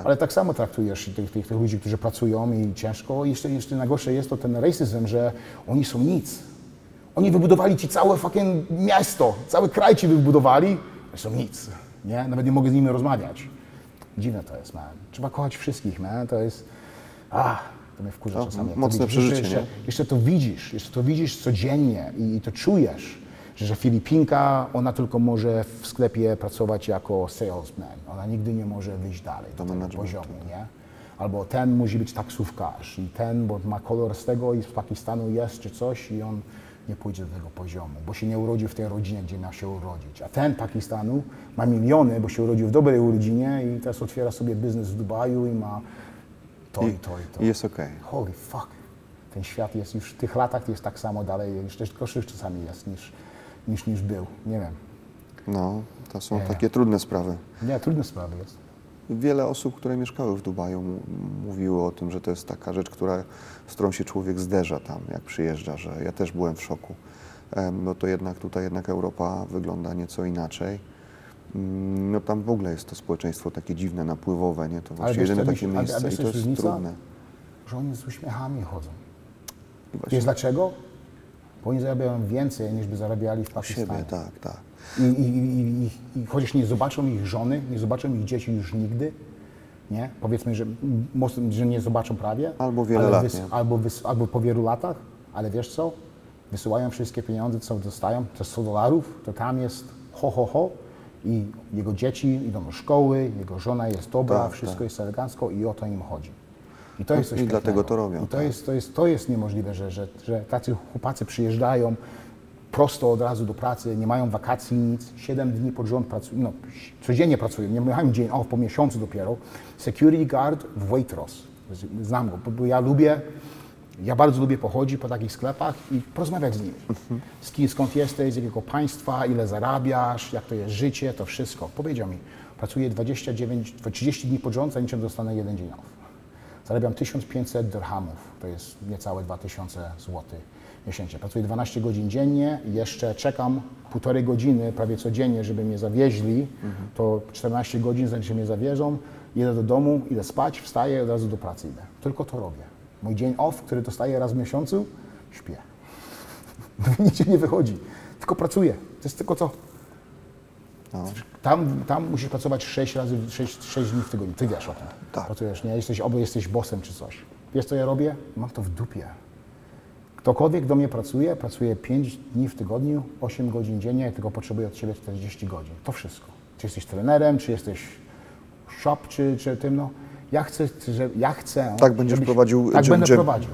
ale, tak. samo traktujesz tych, tych, tych ludzi, którzy pracują i ciężko. I jeszcze, jeszcze najgorsze jest to ten racism, że oni są nic. Oni wybudowali ci całe fucking miasto, cały kraj ci wybudowali, a są nic, nie? Nawet nie mogę z nimi rozmawiać. Dziwne to jest, man. Trzeba kochać wszystkich, man. To jest, ah, to mnie wkurza To czasami. mocne przeżycie, jeszcze, jeszcze to widzisz, jeszcze to widzisz codziennie i, i to czujesz, że, Filipinka, ona tylko może w sklepie pracować jako salesman. Ona nigdy nie może wyjść dalej do tego poziomu, nie? Albo ten musi być taksówkarz i ten, bo ma kolor z tego i z Pakistanu jest czy coś i on nie pójdzie do tego poziomu, bo się nie urodził w tej rodzinie, gdzie miał się urodzić. A ten Pakistanu ma miliony, bo się urodził w dobrej rodzinie i teraz otwiera sobie biznes w Dubaju i ma to i, to i to. I jest okej. Holy fuck. Ten świat jest już w tych latach jest tak samo dalej, jeszcze gorszy czasami jest niż, niż, niż był. Nie wiem. No, to są Nie. takie trudne sprawy. Nie, trudne sprawy jest. Wiele osób, które mieszkały w Dubaju, mówiło o tym, że to jest taka rzecz, która, z którą się człowiek zderza tam, jak przyjeżdża, że ja też byłem w szoku. No to jednak tutaj jednak Europa wygląda nieco inaczej. Mm, No tam w ogóle jest to społeczeństwo takie dziwne, napływowe, nie? To właśnie jedyne takie miejsce wiesz, i co to jest różnica? trudne. Że oni z uśmiechami chodzą. I Wiesz dlaczego? Bo oni zarabiają więcej niż by zarabiali w Pakistanie. siebie, tak, tak. I, i, i, i, I chociaż nie zobaczą ich żony, nie zobaczą ich dzieci już nigdy, nie? Powiedzmy, że, że nie zobaczą prawie. Albo wiele ale lat, wys- albo, wys- albo po wielu latach, ale wiesz co? Wysyłają wszystkie pieniądze, co dostają, te 100 dolarów, to tam jest ho, ho, ho i jego dzieci idą do szkoły, jego żona jest dobra, Tak, wszystko tak. jest elegancko i o to im chodzi. I to No jest coś i dlatego to robią, I to, tak. jest, to, jest, to jest niemożliwe, że, że, że tacy chłopacy przyjeżdżają prosto od razu do pracy, nie mają wakacji, nic, 7 dni pod rząd pracują, no, codziennie pracują, nie mają dzień off po miesiącu dopiero. Security guard w Waitrose, znam go, bo ja lubię, ja bardzo lubię pochodzić po takich sklepach i porozmawiać z nimi. Z kim, skąd jesteś, z jakiego państwa, ile zarabiasz, jak to jest życie, to wszystko. Powiedział mi, pracuję 29, 30 dni pod rząd, zanim dostanę jeden dzień off. Zarabiam 1500 dirhamów, to jest niecałe 2000 zł miesięcznie. Pracuję 12 godzin dziennie jeszcze czekam półtorej godziny prawie codziennie, żeby mnie zawieźli. To 14 godzin, zanim się mnie zawieżą, jedę do domu, idę spać, wstaję i od razu do pracy idę. Tylko to robię. Mój dzień off, który dostaję raz w miesiącu, śpię. Nic nie wychodzi, tylko pracuję. To jest tylko co? Tam, tam musisz pracować 6 razy, 6, 6 dni w tygodniu. Ty wiesz o tym. Tak. Pracujesz, nie? Jesteś, albo jesteś bossem czy coś. Wiesz, co ja robię? Mam to w dupie. Ktokolwiek do mnie pracuje, pracuje 5 dni w tygodniu, 8 godzin dziennie, tylko potrzebuje od Ciebie 40 godzin. To wszystko. Czy jesteś trenerem, czy jesteś shop, czy, czy tym, no. Ja chcę, że, ja chcę... Tak będziesz prowadził Tak gym- będę gym. prowadził.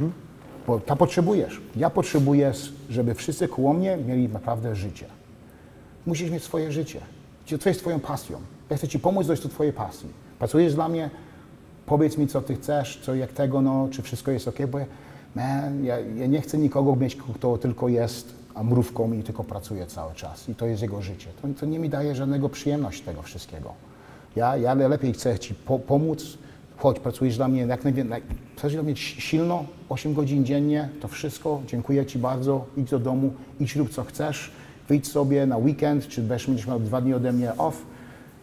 Bo ta potrzebujesz. Ja potrzebuję, żeby wszyscy koło mnie mieli naprawdę życie. Musisz mieć swoje życie. Co jest Twoją pasją? Ja chcę Ci pomóc dojść do Twojej pasji. Pracujesz dla mnie, powiedz mi, co Ty chcesz, co jak tego, no, czy wszystko jest ok, bo ja, man, ja, ja nie chcę nikogo mieć, kto tylko jest mrówką i tylko pracuje cały czas i to jest jego życie. To, to nie mi daje żadnego przyjemności tego wszystkiego. Ja, ja lepiej chcę Ci po, pomóc, chodź, pracujesz dla mnie jak najwięcej, chcesz dla mnie silno, 8 godzin dziennie, to wszystko, dziękuję Ci bardzo, idź do domu, idź rób co chcesz, wyjdź sobie na weekend, czy też będziesz miał dwa dni ode mnie off,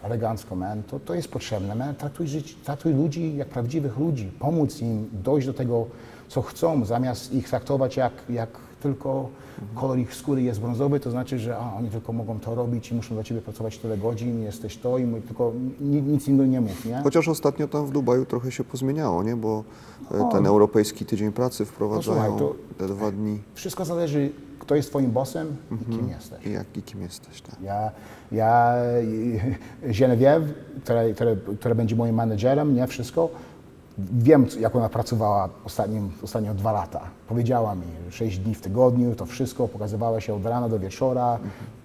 elegancko, man, to, to jest potrzebne, man. Traktuj, żyć, traktuj ludzi jak prawdziwych ludzi, pomóc im dojść do tego, co chcą, zamiast ich traktować jak, jak tylko kolor ich skóry jest brązowy, to znaczy, że a, oni tylko mogą to robić i muszą dla Ciebie pracować tyle godzin, jesteś to i my tylko ni, nic innego nie mów, nie? Chociaż ostatnio tam w Dubaju trochę się pozmieniało, nie? Bo e, ten europejski tydzień pracy wprowadzają No te dwa dni. Wszystko zależy, kto jest Twoim bossem i kim jesteś. I jak i kim jesteś, tak? Ja, ja Genevieve, która, która, która będzie moim menedżerem, nie wszystko, wiem, jak ona pracowała ostatnim, ostatnio dwa lata. Powiedziała mi, sześć dni w tygodniu, to wszystko, pokazywała się od rana do wieczora.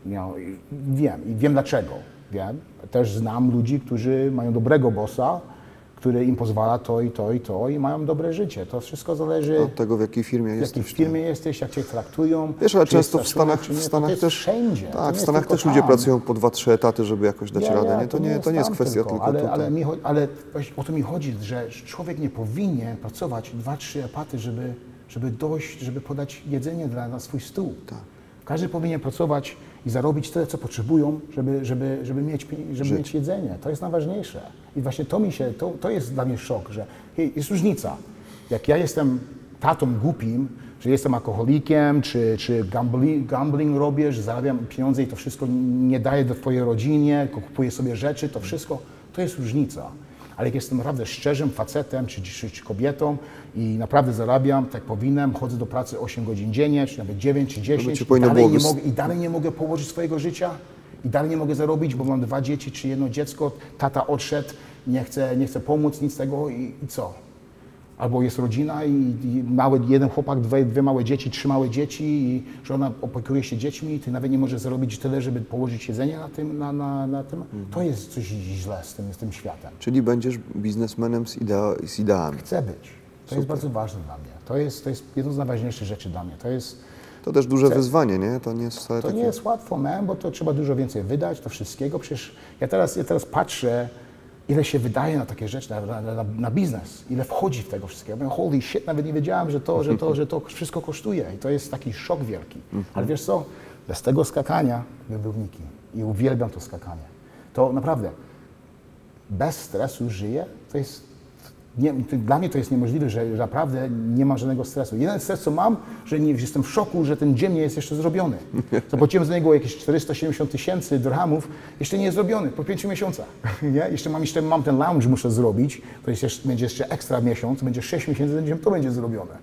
No, i wiem i wiem dlaczego. Wiem. Też znam ludzi, którzy mają dobrego bossa, który im pozwala to i to i to i mają dobre życie. To wszystko zależy, Od tego, w jakiej firmie w jesteś. jakiej firmie jesteś, jak cię traktują. Wiesz, ale jest często w Stanach, nie, w to Stanach jest też. wszędzie. To nie Tak, w jest Stanach tylko też ludzie tam. pracują po dwa, trzy etaty, żeby jakoś dać radę. Nie? To nie, to nie jest tam kwestia tylko, ale, tutaj. ale, mi, ale o to mi chodzi, że człowiek nie powinien pracować dwa, trzy etaty, żeby, żeby dojść, żeby podać jedzenie dla, na swój stół. Tak. Każdy powinien pracować i zarobić tyle, co potrzebują, żeby, żeby, żeby, mieć, żeby Żyć. mieć jedzenie. To jest najważniejsze. I właśnie to mi się, to, to jest dla mnie szok, że hej, jest różnica. Jak ja jestem tatą głupim, że jestem alkoholikiem, czy, czy gambling, gambling robię, że zarabiam pieniądze i to wszystko nie daję do twojej rodzinie, kupuję sobie rzeczy, to wszystko, to jest różnica. Ale jak jestem naprawdę szczerzym facetem czy, czy, czy kobietą i naprawdę zarabiam, tak powinnam, chodzę do pracy 8 godzin dziennie, czy nawet 9 czy 10 ci i dalej, nie mogę, i dalej nie mogę położyć swojego życia i dalej nie mogę zarobić, bo mam dwa dzieci czy jedno dziecko, tata odszedł, nie chce, nie chce pomóc, nic z tego i, i co? Albo jest rodzina i, i mały, jeden chłopak, dwie, dwie małe dzieci, trzy małe dzieci i żona opiekuje się dziećmi i ty nawet nie możesz zarobić tyle, żeby położyć jedzenie na tym, na, na, na tym. To jest coś źle z tym, z tym światem. Czyli będziesz biznesmenem z, idea, z ideami. Chcę być. To jest bardzo ważne dla mnie. To jest, to jest jedno z najważniejszych rzeczy dla mnie. To jest, To też duże wyzwanie, nie? To nie jest wcale To takie... nie jest łatwo, man, bo to trzeba dużo więcej wydać, to wszystkiego. Przecież ja teraz, ja teraz patrzę, ile się wydaje na takie rzeczy, na, na, na, na biznes, ile wchodzi w tego wszystkiego. Ja holy shit, nawet nie wiedziałem, że to, że to, że to wszystko kosztuje. I to jest taki szok wielki. Ale wiesz co, bez tego skakania bym był nikim. I uwielbiam to skakanie. To naprawdę, bez stresu żyję, to jest nie, dla mnie to jest niemożliwe, że naprawdę nie mam żadnego stresu. Jeden stres, co mam, że nie, jestem w szoku, że ten dzień nie jest jeszcze zrobiony. Zapłaciłem za niego jakieś 470 tysięcy dirhamów, jeszcze nie jest zrobiony, po pięciu miesiącach. Nie? Jeszcze, mam, jeszcze mam ten lounge, muszę zrobić, to jest jeszcze, będzie jeszcze ekstra miesiąc, będzie 6 miesięcy, to będzie zrobione.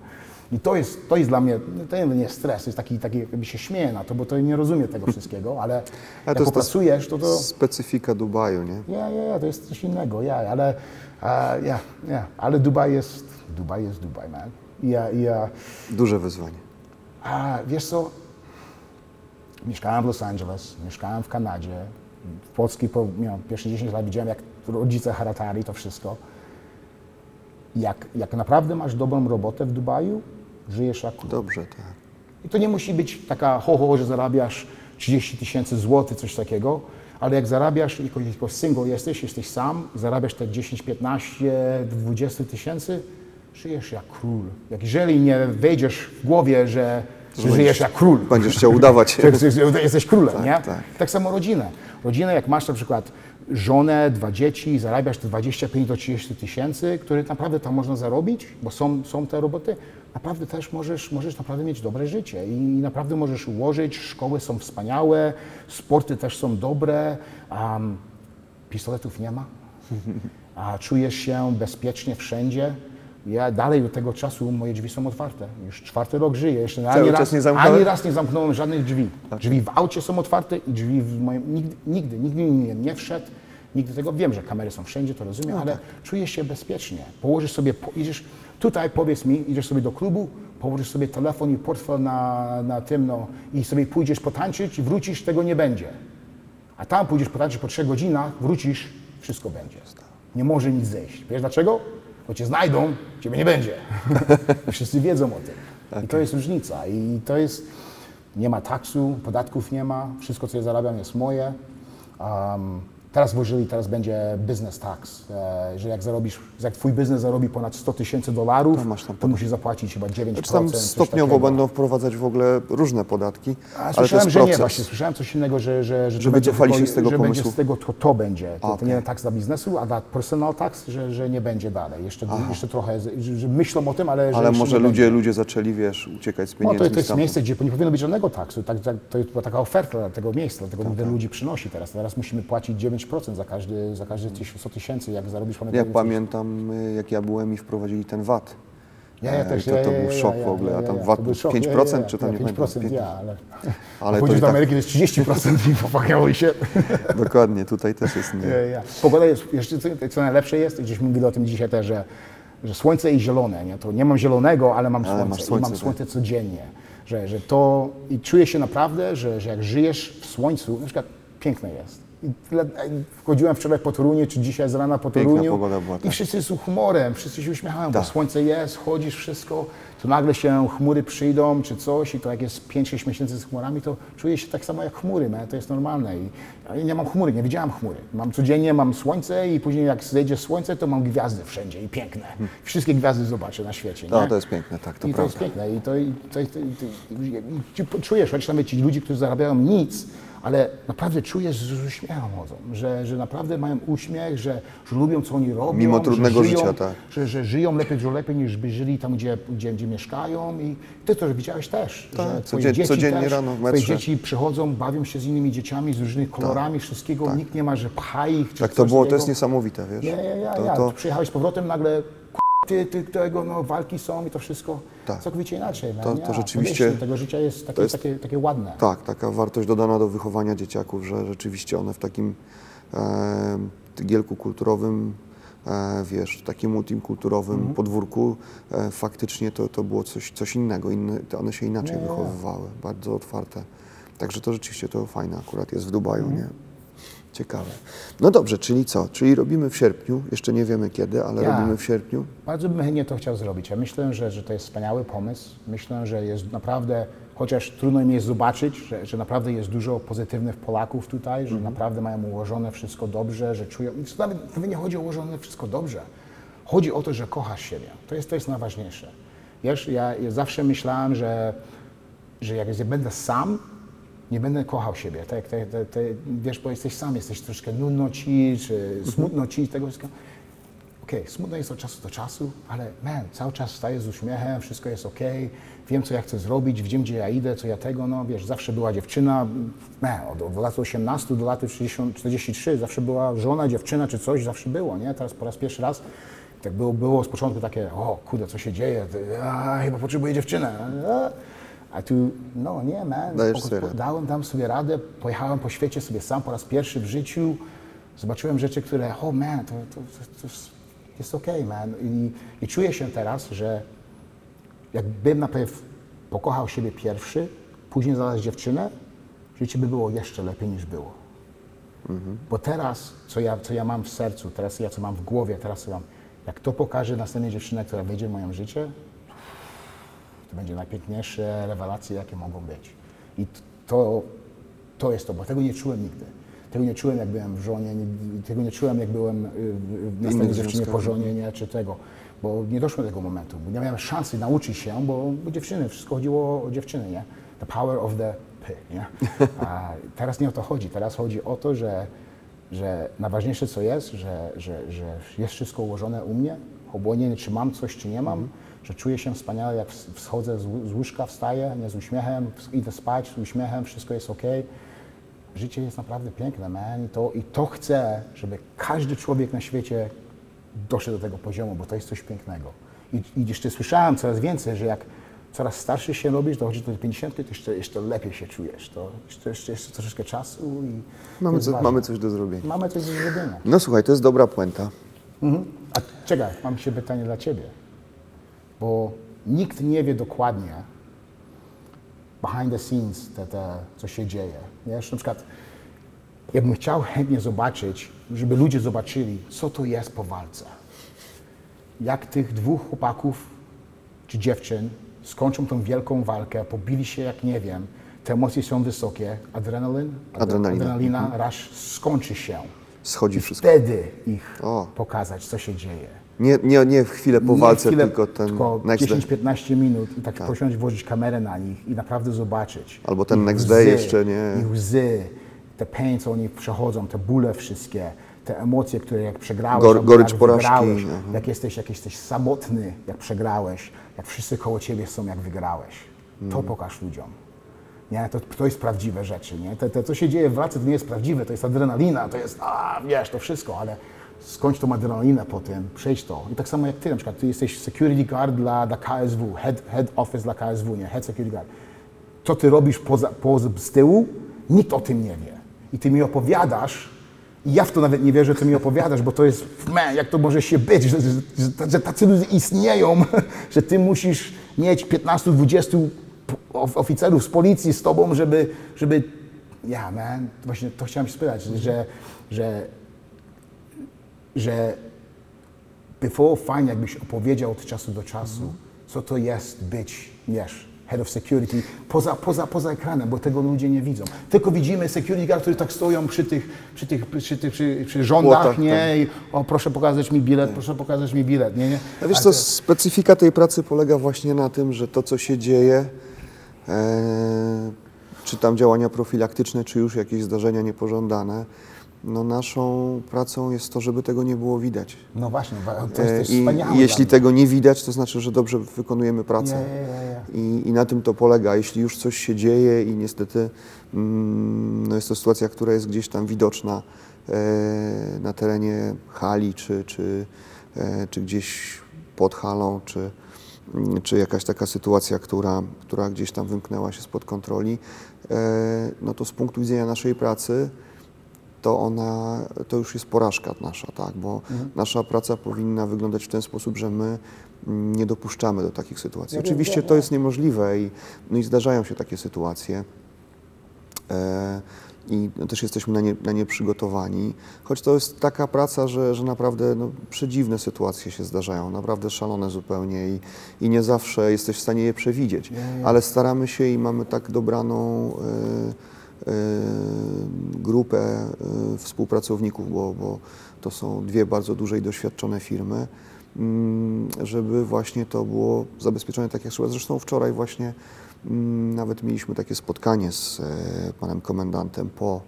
I to jest, to jest dla mnie, to nie jest stres, to jest taki, taki jakby się śmieję na to, bo to nie rozumie tego wszystkiego, ale jak to popracujesz, to to... Specyfika Dubaju, nie? Ja, ja, ja, to jest coś innego, ja, ale, a, ja, ja, ale Dubaj jest, Dubaj jest Dubaj, man. Ja, ja, Duże wyzwanie. a wiesz co, mieszkałem w Los Angeles, mieszkałem w Kanadzie, w Polsce po, miałem pierwsze 10 lat widziałem, jak rodzice haratali to wszystko. Jak, jak naprawdę masz dobrą robotę w Dubaju, żyjesz jak król. Dobrze, tak. I to nie musi być taka ho, ho, że zarabiasz 30 tysięcy złotych, coś takiego, ale jak zarabiasz, jako, jako single jesteś, jesteś sam, zarabiasz te 10, 15, 20 tysięcy, żyjesz jak król. Jak jeżeli nie wejdziesz w głowie, że, żyjesz jak król, Będziesz chciał udawać. że jesteś, królem, nie? tak. tak samo rodzinę. Rodzinę, jak masz na przykład żonę, dwa dzieci, zarabiasz te 25 do 30 tysięcy, które naprawdę tam można zarobić, bo są, są te roboty, naprawdę też możesz, możesz naprawdę mieć dobre życie i naprawdę możesz ułożyć, szkoły są wspaniałe, sporty też są dobre, pistoletów nie ma, a czujesz się bezpiecznie wszędzie. Ja dalej od tego czasu moje drzwi są otwarte. Już czwarty rok żyję. Jeszcze Cały ani, raz, nie zamknąłeś? ani raz nie zamknąłem żadnych drzwi. Drzwi w aucie są otwarte i drzwi w moim... Nigdy, nigdy, nigdy nie, nie wszedł. Nigdy tego wiem, że kamery są wszędzie, to rozumiem, ale czuję się bezpiecznie. Położysz sobie, po, idziesz tutaj, powiedz mi, idziesz sobie do klubu, położysz sobie telefon i portfel na, na tym, no, i sobie pójdziesz potańczyć i wrócisz, tego nie będzie. A tam pójdziesz potańczyć po trzech godzinach, wrócisz, wszystko będzie. Nie może nic zejść. Wiesz dlaczego? Bo cię znajdą, ciebie nie będzie. Wszyscy wiedzą o tym. I to jest różnica. I to jest, nie ma taksu, podatków nie ma, wszystko co ja zarabiam jest moje. Um, teraz włożyli, teraz będzie business tax, e, że jak zarobisz, jak twój biznes zarobi ponad 100 tysięcy dolarów, To masz tam to musisz zapłacić chyba 9%. Znaczy tam stopniowo będą wprowadzać w ogóle różne podatki, A, ale to słyszałem, że nie, proces. właśnie słyszałem coś innego, że, że, że, to Że będzie wycofali się z tego że pomysłu. będzie z tego to, to będzie. To, to Okej. nie tax dla biznesu, a dla personal tax, że, że nie będzie dalej. Jeszcze, jeszcze trochę, że, myślą o tym, ale że Ale może nie ludzie, będzie. ludzie zaczęli, wiesz, uciekać z No pieniędzmi to, to jest miejsce, gdzie nie powinno być żadnego taksu. Tak, tak, to była taka oferta dla tego miejsca, dlatego Tak, wiele ludzi przynosi teraz. Teraz musimy płacić 9% za każdy, za każdy 100 tysięcy, jak zarobisz ponad Jak 9 pamiętam, y, jak ja byłem i wprowadzili ten VAT. Ja, ja E, też, to, ja, to ja, był ja, szok ja, w ogóle, ja, a ja, tam ja, VAT to był był szok, 5%, ja, ja, ja, czy tam ja, nie pamiętam, 5%, ja, ale... Ale ale to Pójdziesz i do tak- Ameryki, to jest 30% i popakały się. Dokładnie, tutaj też jest nie. Ja, ja. Pogoda jest, jeszcze co, co najlepsze jest, gdzieś mówili o tym dzisiaj też, że, że słońce i zielone, nie? To nie mam zielonego, ale mam Ale słońce. masz słońce, mam tak. słońce codziennie. Że, że to, i czuję się naprawdę, że, że jak żyjesz w słońcu, na przykład piękne jest. I wchodziłem wczoraj po Toruniu, czy dzisiaj z rana po Toruniu pogoda była, i tak. wszyscy z humorem, wszyscy się uśmiechają, bo Tak. słońce jest, chodzisz, wszystko, to nagle się chmury przyjdą, czy coś i to jak jest 5-6 miesięcy z chmurami, to czuję się tak samo jak chmury, man. to jest normalne. I, ja nie mam chmury, nie widziałam chmury. Mam codziennie, mam słońce i później jak zejdzie słońce, to mam gwiazdy wszędzie i piękne. Wszystkie gwiazdy zobaczę na świecie, No, to jest piękne, tak, to I to prawda. jest piękne. I to, i to, i to, i to, i, i, i czujesz, chociaż nawet ci ludzie, którzy zarabiają nic, ale naprawdę czujesz, że z uśmiechem chodzą, że, że naprawdę mają uśmiech, że, że lubią, co oni robią. Mimo że trudnego żyją, życia, tak. Że, że żyją lepiej, dużo lepiej niż by żyli tam, gdzie, gdzie, gdzie mieszkają. I ty to widziałeś też, Tak, że twoje codzien- dzieci codziennie też, rano w twoje metrze. dzieci przychodzą, bawią się z innymi dzieciami, z różnymi kolorami, wszystkiego. Nikt nie ma, że pcha ich. Czy Tak to było, to takiego. jest niesamowite, wiesz. Ja, ja, ja, to, ja. to, przyjechałeś z powrotem, nagle ty, ty tego, no, walki są i to wszystko Tak. całkowicie inaczej. To- man. to Ja, rzeczywiście- powierzchnia tego życia jest takie, jest- takie, takie ładne. tak, taka wartość dodana do wychowania dzieciaków, że rzeczywiście one w takim e, tygielku kulturowym, e, wiesz, takim multikulturowym Mhm. podwórku, e, faktycznie to, to było coś, coś innego, inne, to one się inaczej nie. wychowywały, bardzo otwarte. Także to rzeczywiście to fajne akurat jest w Dubaju, Mhm. nie? Ciekawe. No dobrze, czyli co? Czyli robimy w sierpniu, jeszcze nie wiemy kiedy, ale Ja. robimy w sierpniu. Bardzo bym chętnie to chciał zrobić. Ja myślę, że, że to jest wspaniały pomysł. Myślę, że jest naprawdę, chociaż trudno mi jest zobaczyć, że, że naprawdę jest dużo pozytywnych Polaków tutaj, że naprawdę mają ułożone wszystko dobrze, że czują. i to Nawet, nawet nie chodzi o ułożone wszystko dobrze. Chodzi o to, że kochasz siebie. To jest, to jest najważniejsze. Wiesz, ja, ja zawsze myślałem, że, że jak ja będę sam, nie będę kochał siebie. Tak, tak, tak, tak, wiesz, bo jesteś sam, jesteś troszkę nudno ci, czy smutno ci, tego wszystkiego. Okej, smutno jest od czasu do czasu, ale man, cały czas staję z uśmiechem, wszystko jest okej, wiem co ja chcę zrobić, wiem gdzie ja idę, co ja tego, no wiesz, zawsze była dziewczyna, man, od, od lat 18 do lat 60, 43, zawsze była żona, dziewczyna czy coś, zawsze było, nie? Teraz po raz pierwszy raz tak było, było z początku takie, o kurde, co się dzieje, Ty, a, chyba potrzebuję dziewczynę. A, a tu, no nie, man, Dajesz sobie dałem tam sobie radę, pojechałem po świecie sobie sam po raz pierwszy w życiu, zobaczyłem rzeczy, które, oh man, to, to, to, to jest- okej, man. I, I czuję się teraz, że jakbym najpierw pokochał siebie pierwszy, później znalazł dziewczynę, życie by było jeszcze lepiej niż było. Bo teraz, co ja, co ja mam w sercu, teraz ja co mam w głowie, teraz co mam, jak to pokaże następnej dziewczynie, która wejdzie w moje życie, to będzie najpiękniejsze rewelacje, jakie mogą być. I to, to jest to, bo tego nie czułem nigdy. Tego nie czułem, jak byłem w żonie, nie, tego nie czułem, jak byłem y, w następnej dziewczynie po żonie, nie, czy tego, bo nie doszło do tego momentu, bo nie miałem szansy nauczyć się, bo, bo dziewczyny, wszystko chodziło o dziewczyny, nie? The power of the py, nie? A teraz nie o to chodzi, teraz chodzi o to, że, że najważniejsze co jest, że, że, że jest wszystko ułożone u mnie, obłonienie, czy mam coś, czy nie mam, że czuję się wspaniale, jak ws- wschodzę z, łó- z łóżka, wstaję, nie z uśmiechem, idę spać z uśmiechem, wszystko jest ok. Życie jest naprawdę piękne, man, i to, i to chcę, żeby każdy człowiek na świecie doszedł do tego poziomu, bo to jest coś pięknego. I, I jeszcze słyszałem coraz więcej, że jak coraz starszy się robisz, dochodzi do 50, to jeszcze, jeszcze lepiej się czujesz. To jeszcze, jeszcze, jeszcze troszeczkę czasu i Mamy, co, mamy coś do zrobienia. mamy coś do zrobienia. No słuchaj, to jest dobra puenta. Mhm. A czekaj, mam jeszcze pytanie dla Ciebie. Bo nikt nie wie dokładnie behind the scenes, te, te, co się dzieje. Wiesz, na przykład ja bym chciał chętnie zobaczyć, żeby ludzie zobaczyli, co to jest po walce. Jak tych dwóch chłopaków czy dziewczyn skończą tą wielką walkę, pobili się jak nie wiem, te emocje są wysokie, adrenalin, Adrenalina. adrenalina rasz skończy się. Schodzi wszystko. Wtedy ich O. pokazać, co się dzieje. Nie, nie, nie w chwilę po walce, chwilę, tylko ten tylko next day. 10-15 minut i tak, posiąść, włożyć kamerę na nich i naprawdę zobaczyć. Albo ten Ich next day jeszcze nie. Ich łzy, te pain, co oni przechodzą, te bóle wszystkie, te emocje, które jak przegrałeś, Gor- gorycz jak porażki, wygrałeś, aha. jak jesteś, jak jesteś samotny, jak przegrałeś, jak wszyscy koło ciebie są, jak wygrałeś. Mm. To pokaż ludziom. Nie, to, to jest prawdziwe rzeczy, nie? To, to, co się dzieje w walce, to nie jest prawdziwe, to jest adrenalina, to jest, a wiesz, to wszystko, ale skończ tą adrenalinę potem, przejdź to. I tak samo jak ty, na przykład, ty jesteś security guard dla, dla KSW, head, head office dla KSW, nie? Head security guard. Co ty robisz poza, poza, z tyłu, nikt o tym nie wie. I ty mi opowiadasz, i ja w to nawet nie wierzę, ty mi opowiadasz, bo to jest, man, jak to może się być, że, że, że, że tacy ludzie istnieją, że ty musisz mieć 15-20 of- oficerów z policji z tobą, żeby, żeby, ja man, właśnie to chciałem się spytać, że, że, że before fajnie jakbyś opowiedział od czasu do czasu, co to jest być, wiesz, head of security, poza, poza, poza ekranem, bo tego ludzie nie widzą. Tylko widzimy security guard, którzy tak stoją przy tych, przy tych, przy tych, przy, przy rządach, nie, i o proszę pokazać mi bilet, proszę pokazać mi bilet, nie, nie. A wiesz co, to- specyfika tej pracy polega właśnie na tym, że to, co się dzieje, e, czy tam działania profilaktyczne, czy już jakieś zdarzenia niepożądane, no naszą pracą jest to, żeby tego nie było widać. No właśnie, to jest E, też I wspaniałe. jeśli tego nie widać, to znaczy, że dobrze wykonujemy pracę. I, I na tym to polega. Jeśli już coś się dzieje i niestety mm, no jest to sytuacja, która jest gdzieś tam widoczna e, na terenie hali, czy, czy, e, czy gdzieś pod halą, czy, mm, czy jakaś taka sytuacja, która, która gdzieś tam wymknęła się spod kontroli, e, no to z punktu widzenia naszej pracy to ona, to już jest porażka nasza, tak, bo nasza praca powinna wyglądać w ten sposób, że my nie dopuszczamy do takich sytuacji. Oczywiście to jest niemożliwe i, no i zdarzają się takie sytuacje. E, I no, też jesteśmy na nie, na nie przygotowani, choć to jest taka praca, że, że naprawdę no, przedziwne sytuacje się zdarzają, naprawdę szalone zupełnie i, i nie zawsze jesteś w stanie je przewidzieć, ale staramy się i mamy tak dobraną e, grupę e, współpracowników, bo, bo to są dwie bardzo duże i doświadczone firmy, mm, żeby właśnie to było zabezpieczone tak jak trzeba. Zresztą wczoraj właśnie mm, nawet mieliśmy takie spotkanie z e, panem komendantem po,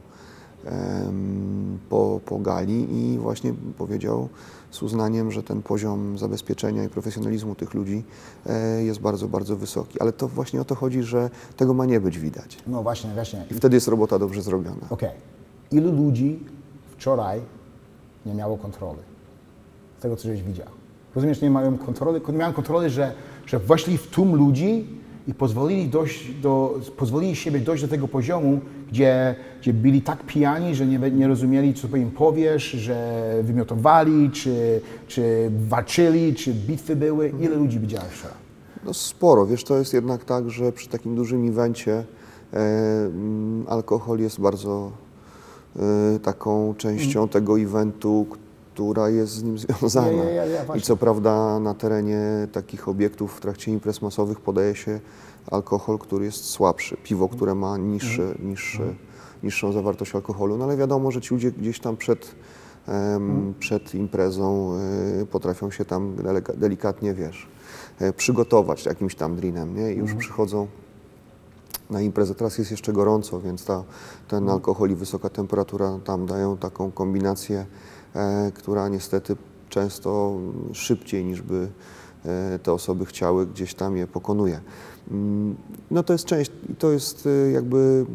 po, po gali i właśnie powiedział z uznaniem, że ten poziom zabezpieczenia i profesjonalizmu tych ludzi e, jest bardzo, bardzo wysoki. Ale to właśnie o to chodzi, że tego ma nie być widać. No właśnie, właśnie. I wtedy jest robota dobrze zrobiona. Okej. Ilu ludzi wczoraj nie miało kontroli? Z tego, co żeś widział. Rozumiesz, nie mają kontroli, nie mają kontroli, że, że weszli w tłum ludzi i pozwolili, dojść do, pozwolili siebie dojść do tego poziomu, gdzie, gdzie byli tak pijani, że nie, nie rozumieli, co im powiesz, że wymiotowali, czy, czy walczyli, czy bitwy były. Ile ludzi widziałeś wczoraj? No sporo, wiesz, to jest jednak tak, że przy takim dużym evencie e, mm, alkohol jest bardzo e, taką częścią tego eventu, która jest z nim związana. Ja, ja, ja, I co prawda na terenie takich obiektów w trakcie imprez masowych podaje się alkohol, który jest słabszy, piwo, które ma niższy, niższy, niższą zawartość alkoholu, no ale wiadomo, że ci ludzie gdzieś tam przed, em, przed imprezą y, potrafią się tam delikatnie, wiesz, e, przygotować jakimś tam drinem, nie? I już przychodzą na imprezę. Teraz jest jeszcze gorąco, więc ta, ten alkohol i wysoka temperatura tam dają taką kombinację, która niestety często szybciej niż by e, te osoby chciały, gdzieś tam je pokonuje. Mm, No to jest część, i to jest e, jakby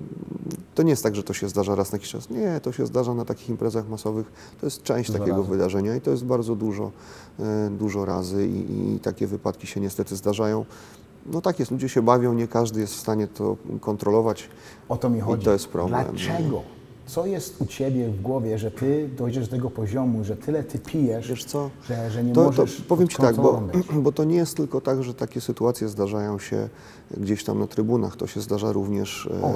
To nie jest tak, że to się zdarza raz na jakiś czas. Nie, to się zdarza na takich imprezach masowych. To jest część Dużo takiego razy. wydarzenia i to jest bardzo dużo, e, dużo razy i, i takie wypadki się niestety zdarzają. No tak jest, ludzie się bawią, nie każdy jest w stanie to kontrolować. O to mi chodzi. to jest problem, no. Dlaczego? Co jest u Ciebie w głowie, że Ty dojdziesz do tego poziomu, że tyle Ty pijesz, Wiesz co? że, że nie To, to możesz powiem pod Ci tak, bo, bo to nie jest tylko tak, że takie sytuacje zdarzają się gdzieś tam na trybunach, to się zdarza również e, O,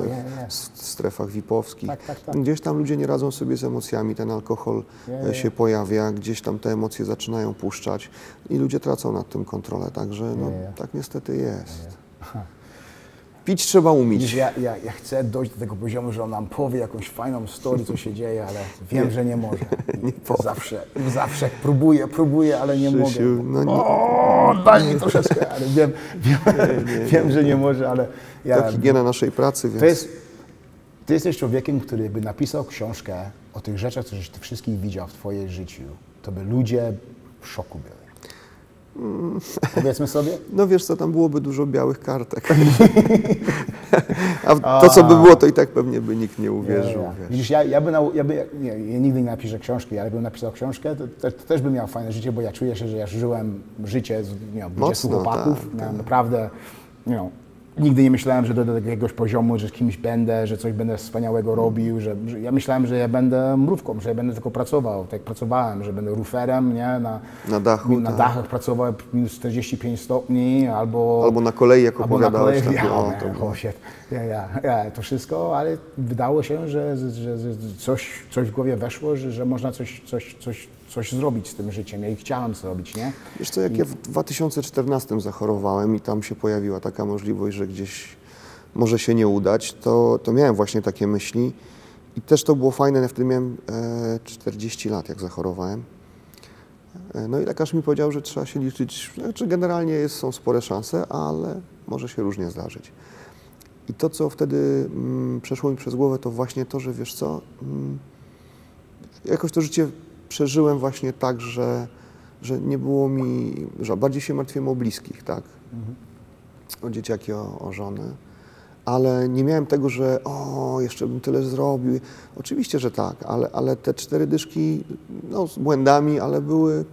w strefach VIP-owskich. Tak, tak, tak. Gdzieś tam ludzie nie radzą sobie z emocjami, ten alkohol e, się pojawia, gdzieś tam te emocje zaczynają puszczać i ludzie tracą nad tym kontrolę, także no, tak niestety jest. Pić trzeba umieć. Ja, ja, ja chcę dojść do tego poziomu, że on nam powie jakąś fajną story, co się dzieje, ale wiem, że nie może. Powie. zawsze, zawsze próbuję, próbuję, ale nie Krzysiu, mogę. no nie- O, daj mi troszeczkę, ale wiem, wiem, wiem że nie może, ale ja, To higiena naszej pracy, więc To jest, ty jesteś człowiekiem, który by napisał książkę o tych rzeczach, które ty wszystkich widział w twoim życiu, to by ludzie w szoku byli. Powiedzmy sobie? no wiesz co, tam byłoby dużo białych kartek. A to, co by było, to i tak pewnie by nikt nie uwierzył. Ja. wiesz. Widzisz, ja, ja, by ja, by, nie, ja nigdy nie napiszę książki, ale bym napisał książkę, to, to, to też bym miał fajne życie, bo ja czuję się, że ja żyłem życie z nie wiem, 20 Mocno, chłopaków. tak, tak. naprawdę, you know, nigdy nie myślałem, że dojdę do jakiegoś poziomu, że z kimś będę, że coś będę wspaniałego robił, że, że ja myślałem, że ja będę mrówką, że ja będę tylko pracował, tak jak pracowałem, że będę ruferem, nie, na, Na dachu, na tak. dachach pracował minus 45 stopni, albo... Albo na kolei, jak Albo na opowiadałeś. kolei, takie, ja, o, man, to było. Ja, ja, ja, to wszystko, ale wydało się, że, że, że, że coś, coś w głowie weszło, że, że można coś, coś, coś, coś zrobić z tym życiem. Ja i chciałem zrobić, nie? Wiesz co, jak ja w 2014 zachorowałem i tam się pojawiła taka możliwość, że gdzieś może się nie udać, to, to miałem właśnie takie myśli. I też to było fajne, ja wtedy miałem e, 40 lat, jak zachorowałem. E, no i lekarz mi powiedział, że trzeba się liczyć, znaczy generalnie jest, są spore szanse, ale może się różnie zdarzyć. I to, co wtedy mm, przeszło mi przez głowę, to właśnie to, że wiesz co, mm, jakoś to życie przeżyłem właśnie tak, że, że nie było mi, że bardziej się martwiłem o bliskich, tak? O dzieciaki, o, o żonę. Ale nie miałem tego, że o, jeszcze bym tyle zrobił. Oczywiście, że tak, ale, ale te cztery dyszki, no z błędami, ale były,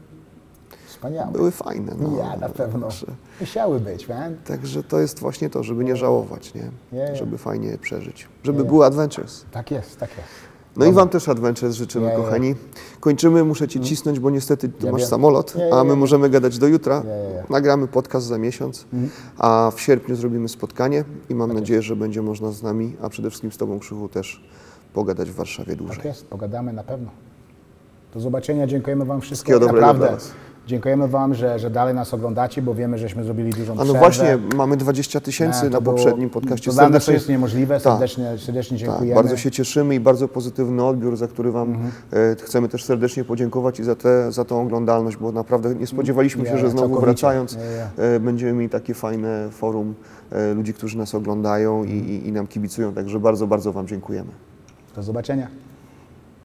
Wspaniałe. były fajne. No, ja na pewno. Także, Musiały być, man. także to jest właśnie to, żeby nie żałować, nie? Żeby fajnie przeżyć. Żeby Nie. był adventures. Tak jest, tak jest. No i Wam też adventures życzymy, Nie, nie. kochani. Kończymy, muszę Ci cisnąć, bo niestety tu Ja masz samolot, a my możemy gadać do jutra. Nagramy podcast za miesiąc, a w sierpniu zrobimy spotkanie i mam nadzieję, że będzie można z nami, a przede wszystkim z Tobą, Krzychu, też pogadać w Warszawie dłużej. Tak jest, pogadamy na pewno. Do zobaczenia, dziękujemy Wam wszystkim. Wszystkiego dobrego Naprawdę. Dziękujemy Wam, że, że dalej nas oglądacie, bo wiemy, żeśmy zrobili dużą A no przerwę. właśnie, mamy 20 Nie, tysięcy na poprzednim podcaście. To dla nas jest niemożliwe, Tak. serdecznie, serdecznie Tak, dziękujemy. bardzo się cieszymy i bardzo pozytywny odbiór, za który Wam Mhm. e, chcemy też serdecznie podziękować i za, te, za tą oglądalność, bo naprawdę nie spodziewaliśmy się, że znowu wracając e, będziemy mieli takie fajne forum e, ludzi, którzy nas oglądają i, i nam kibicują, także bardzo, bardzo Wam dziękujemy. Do zobaczenia.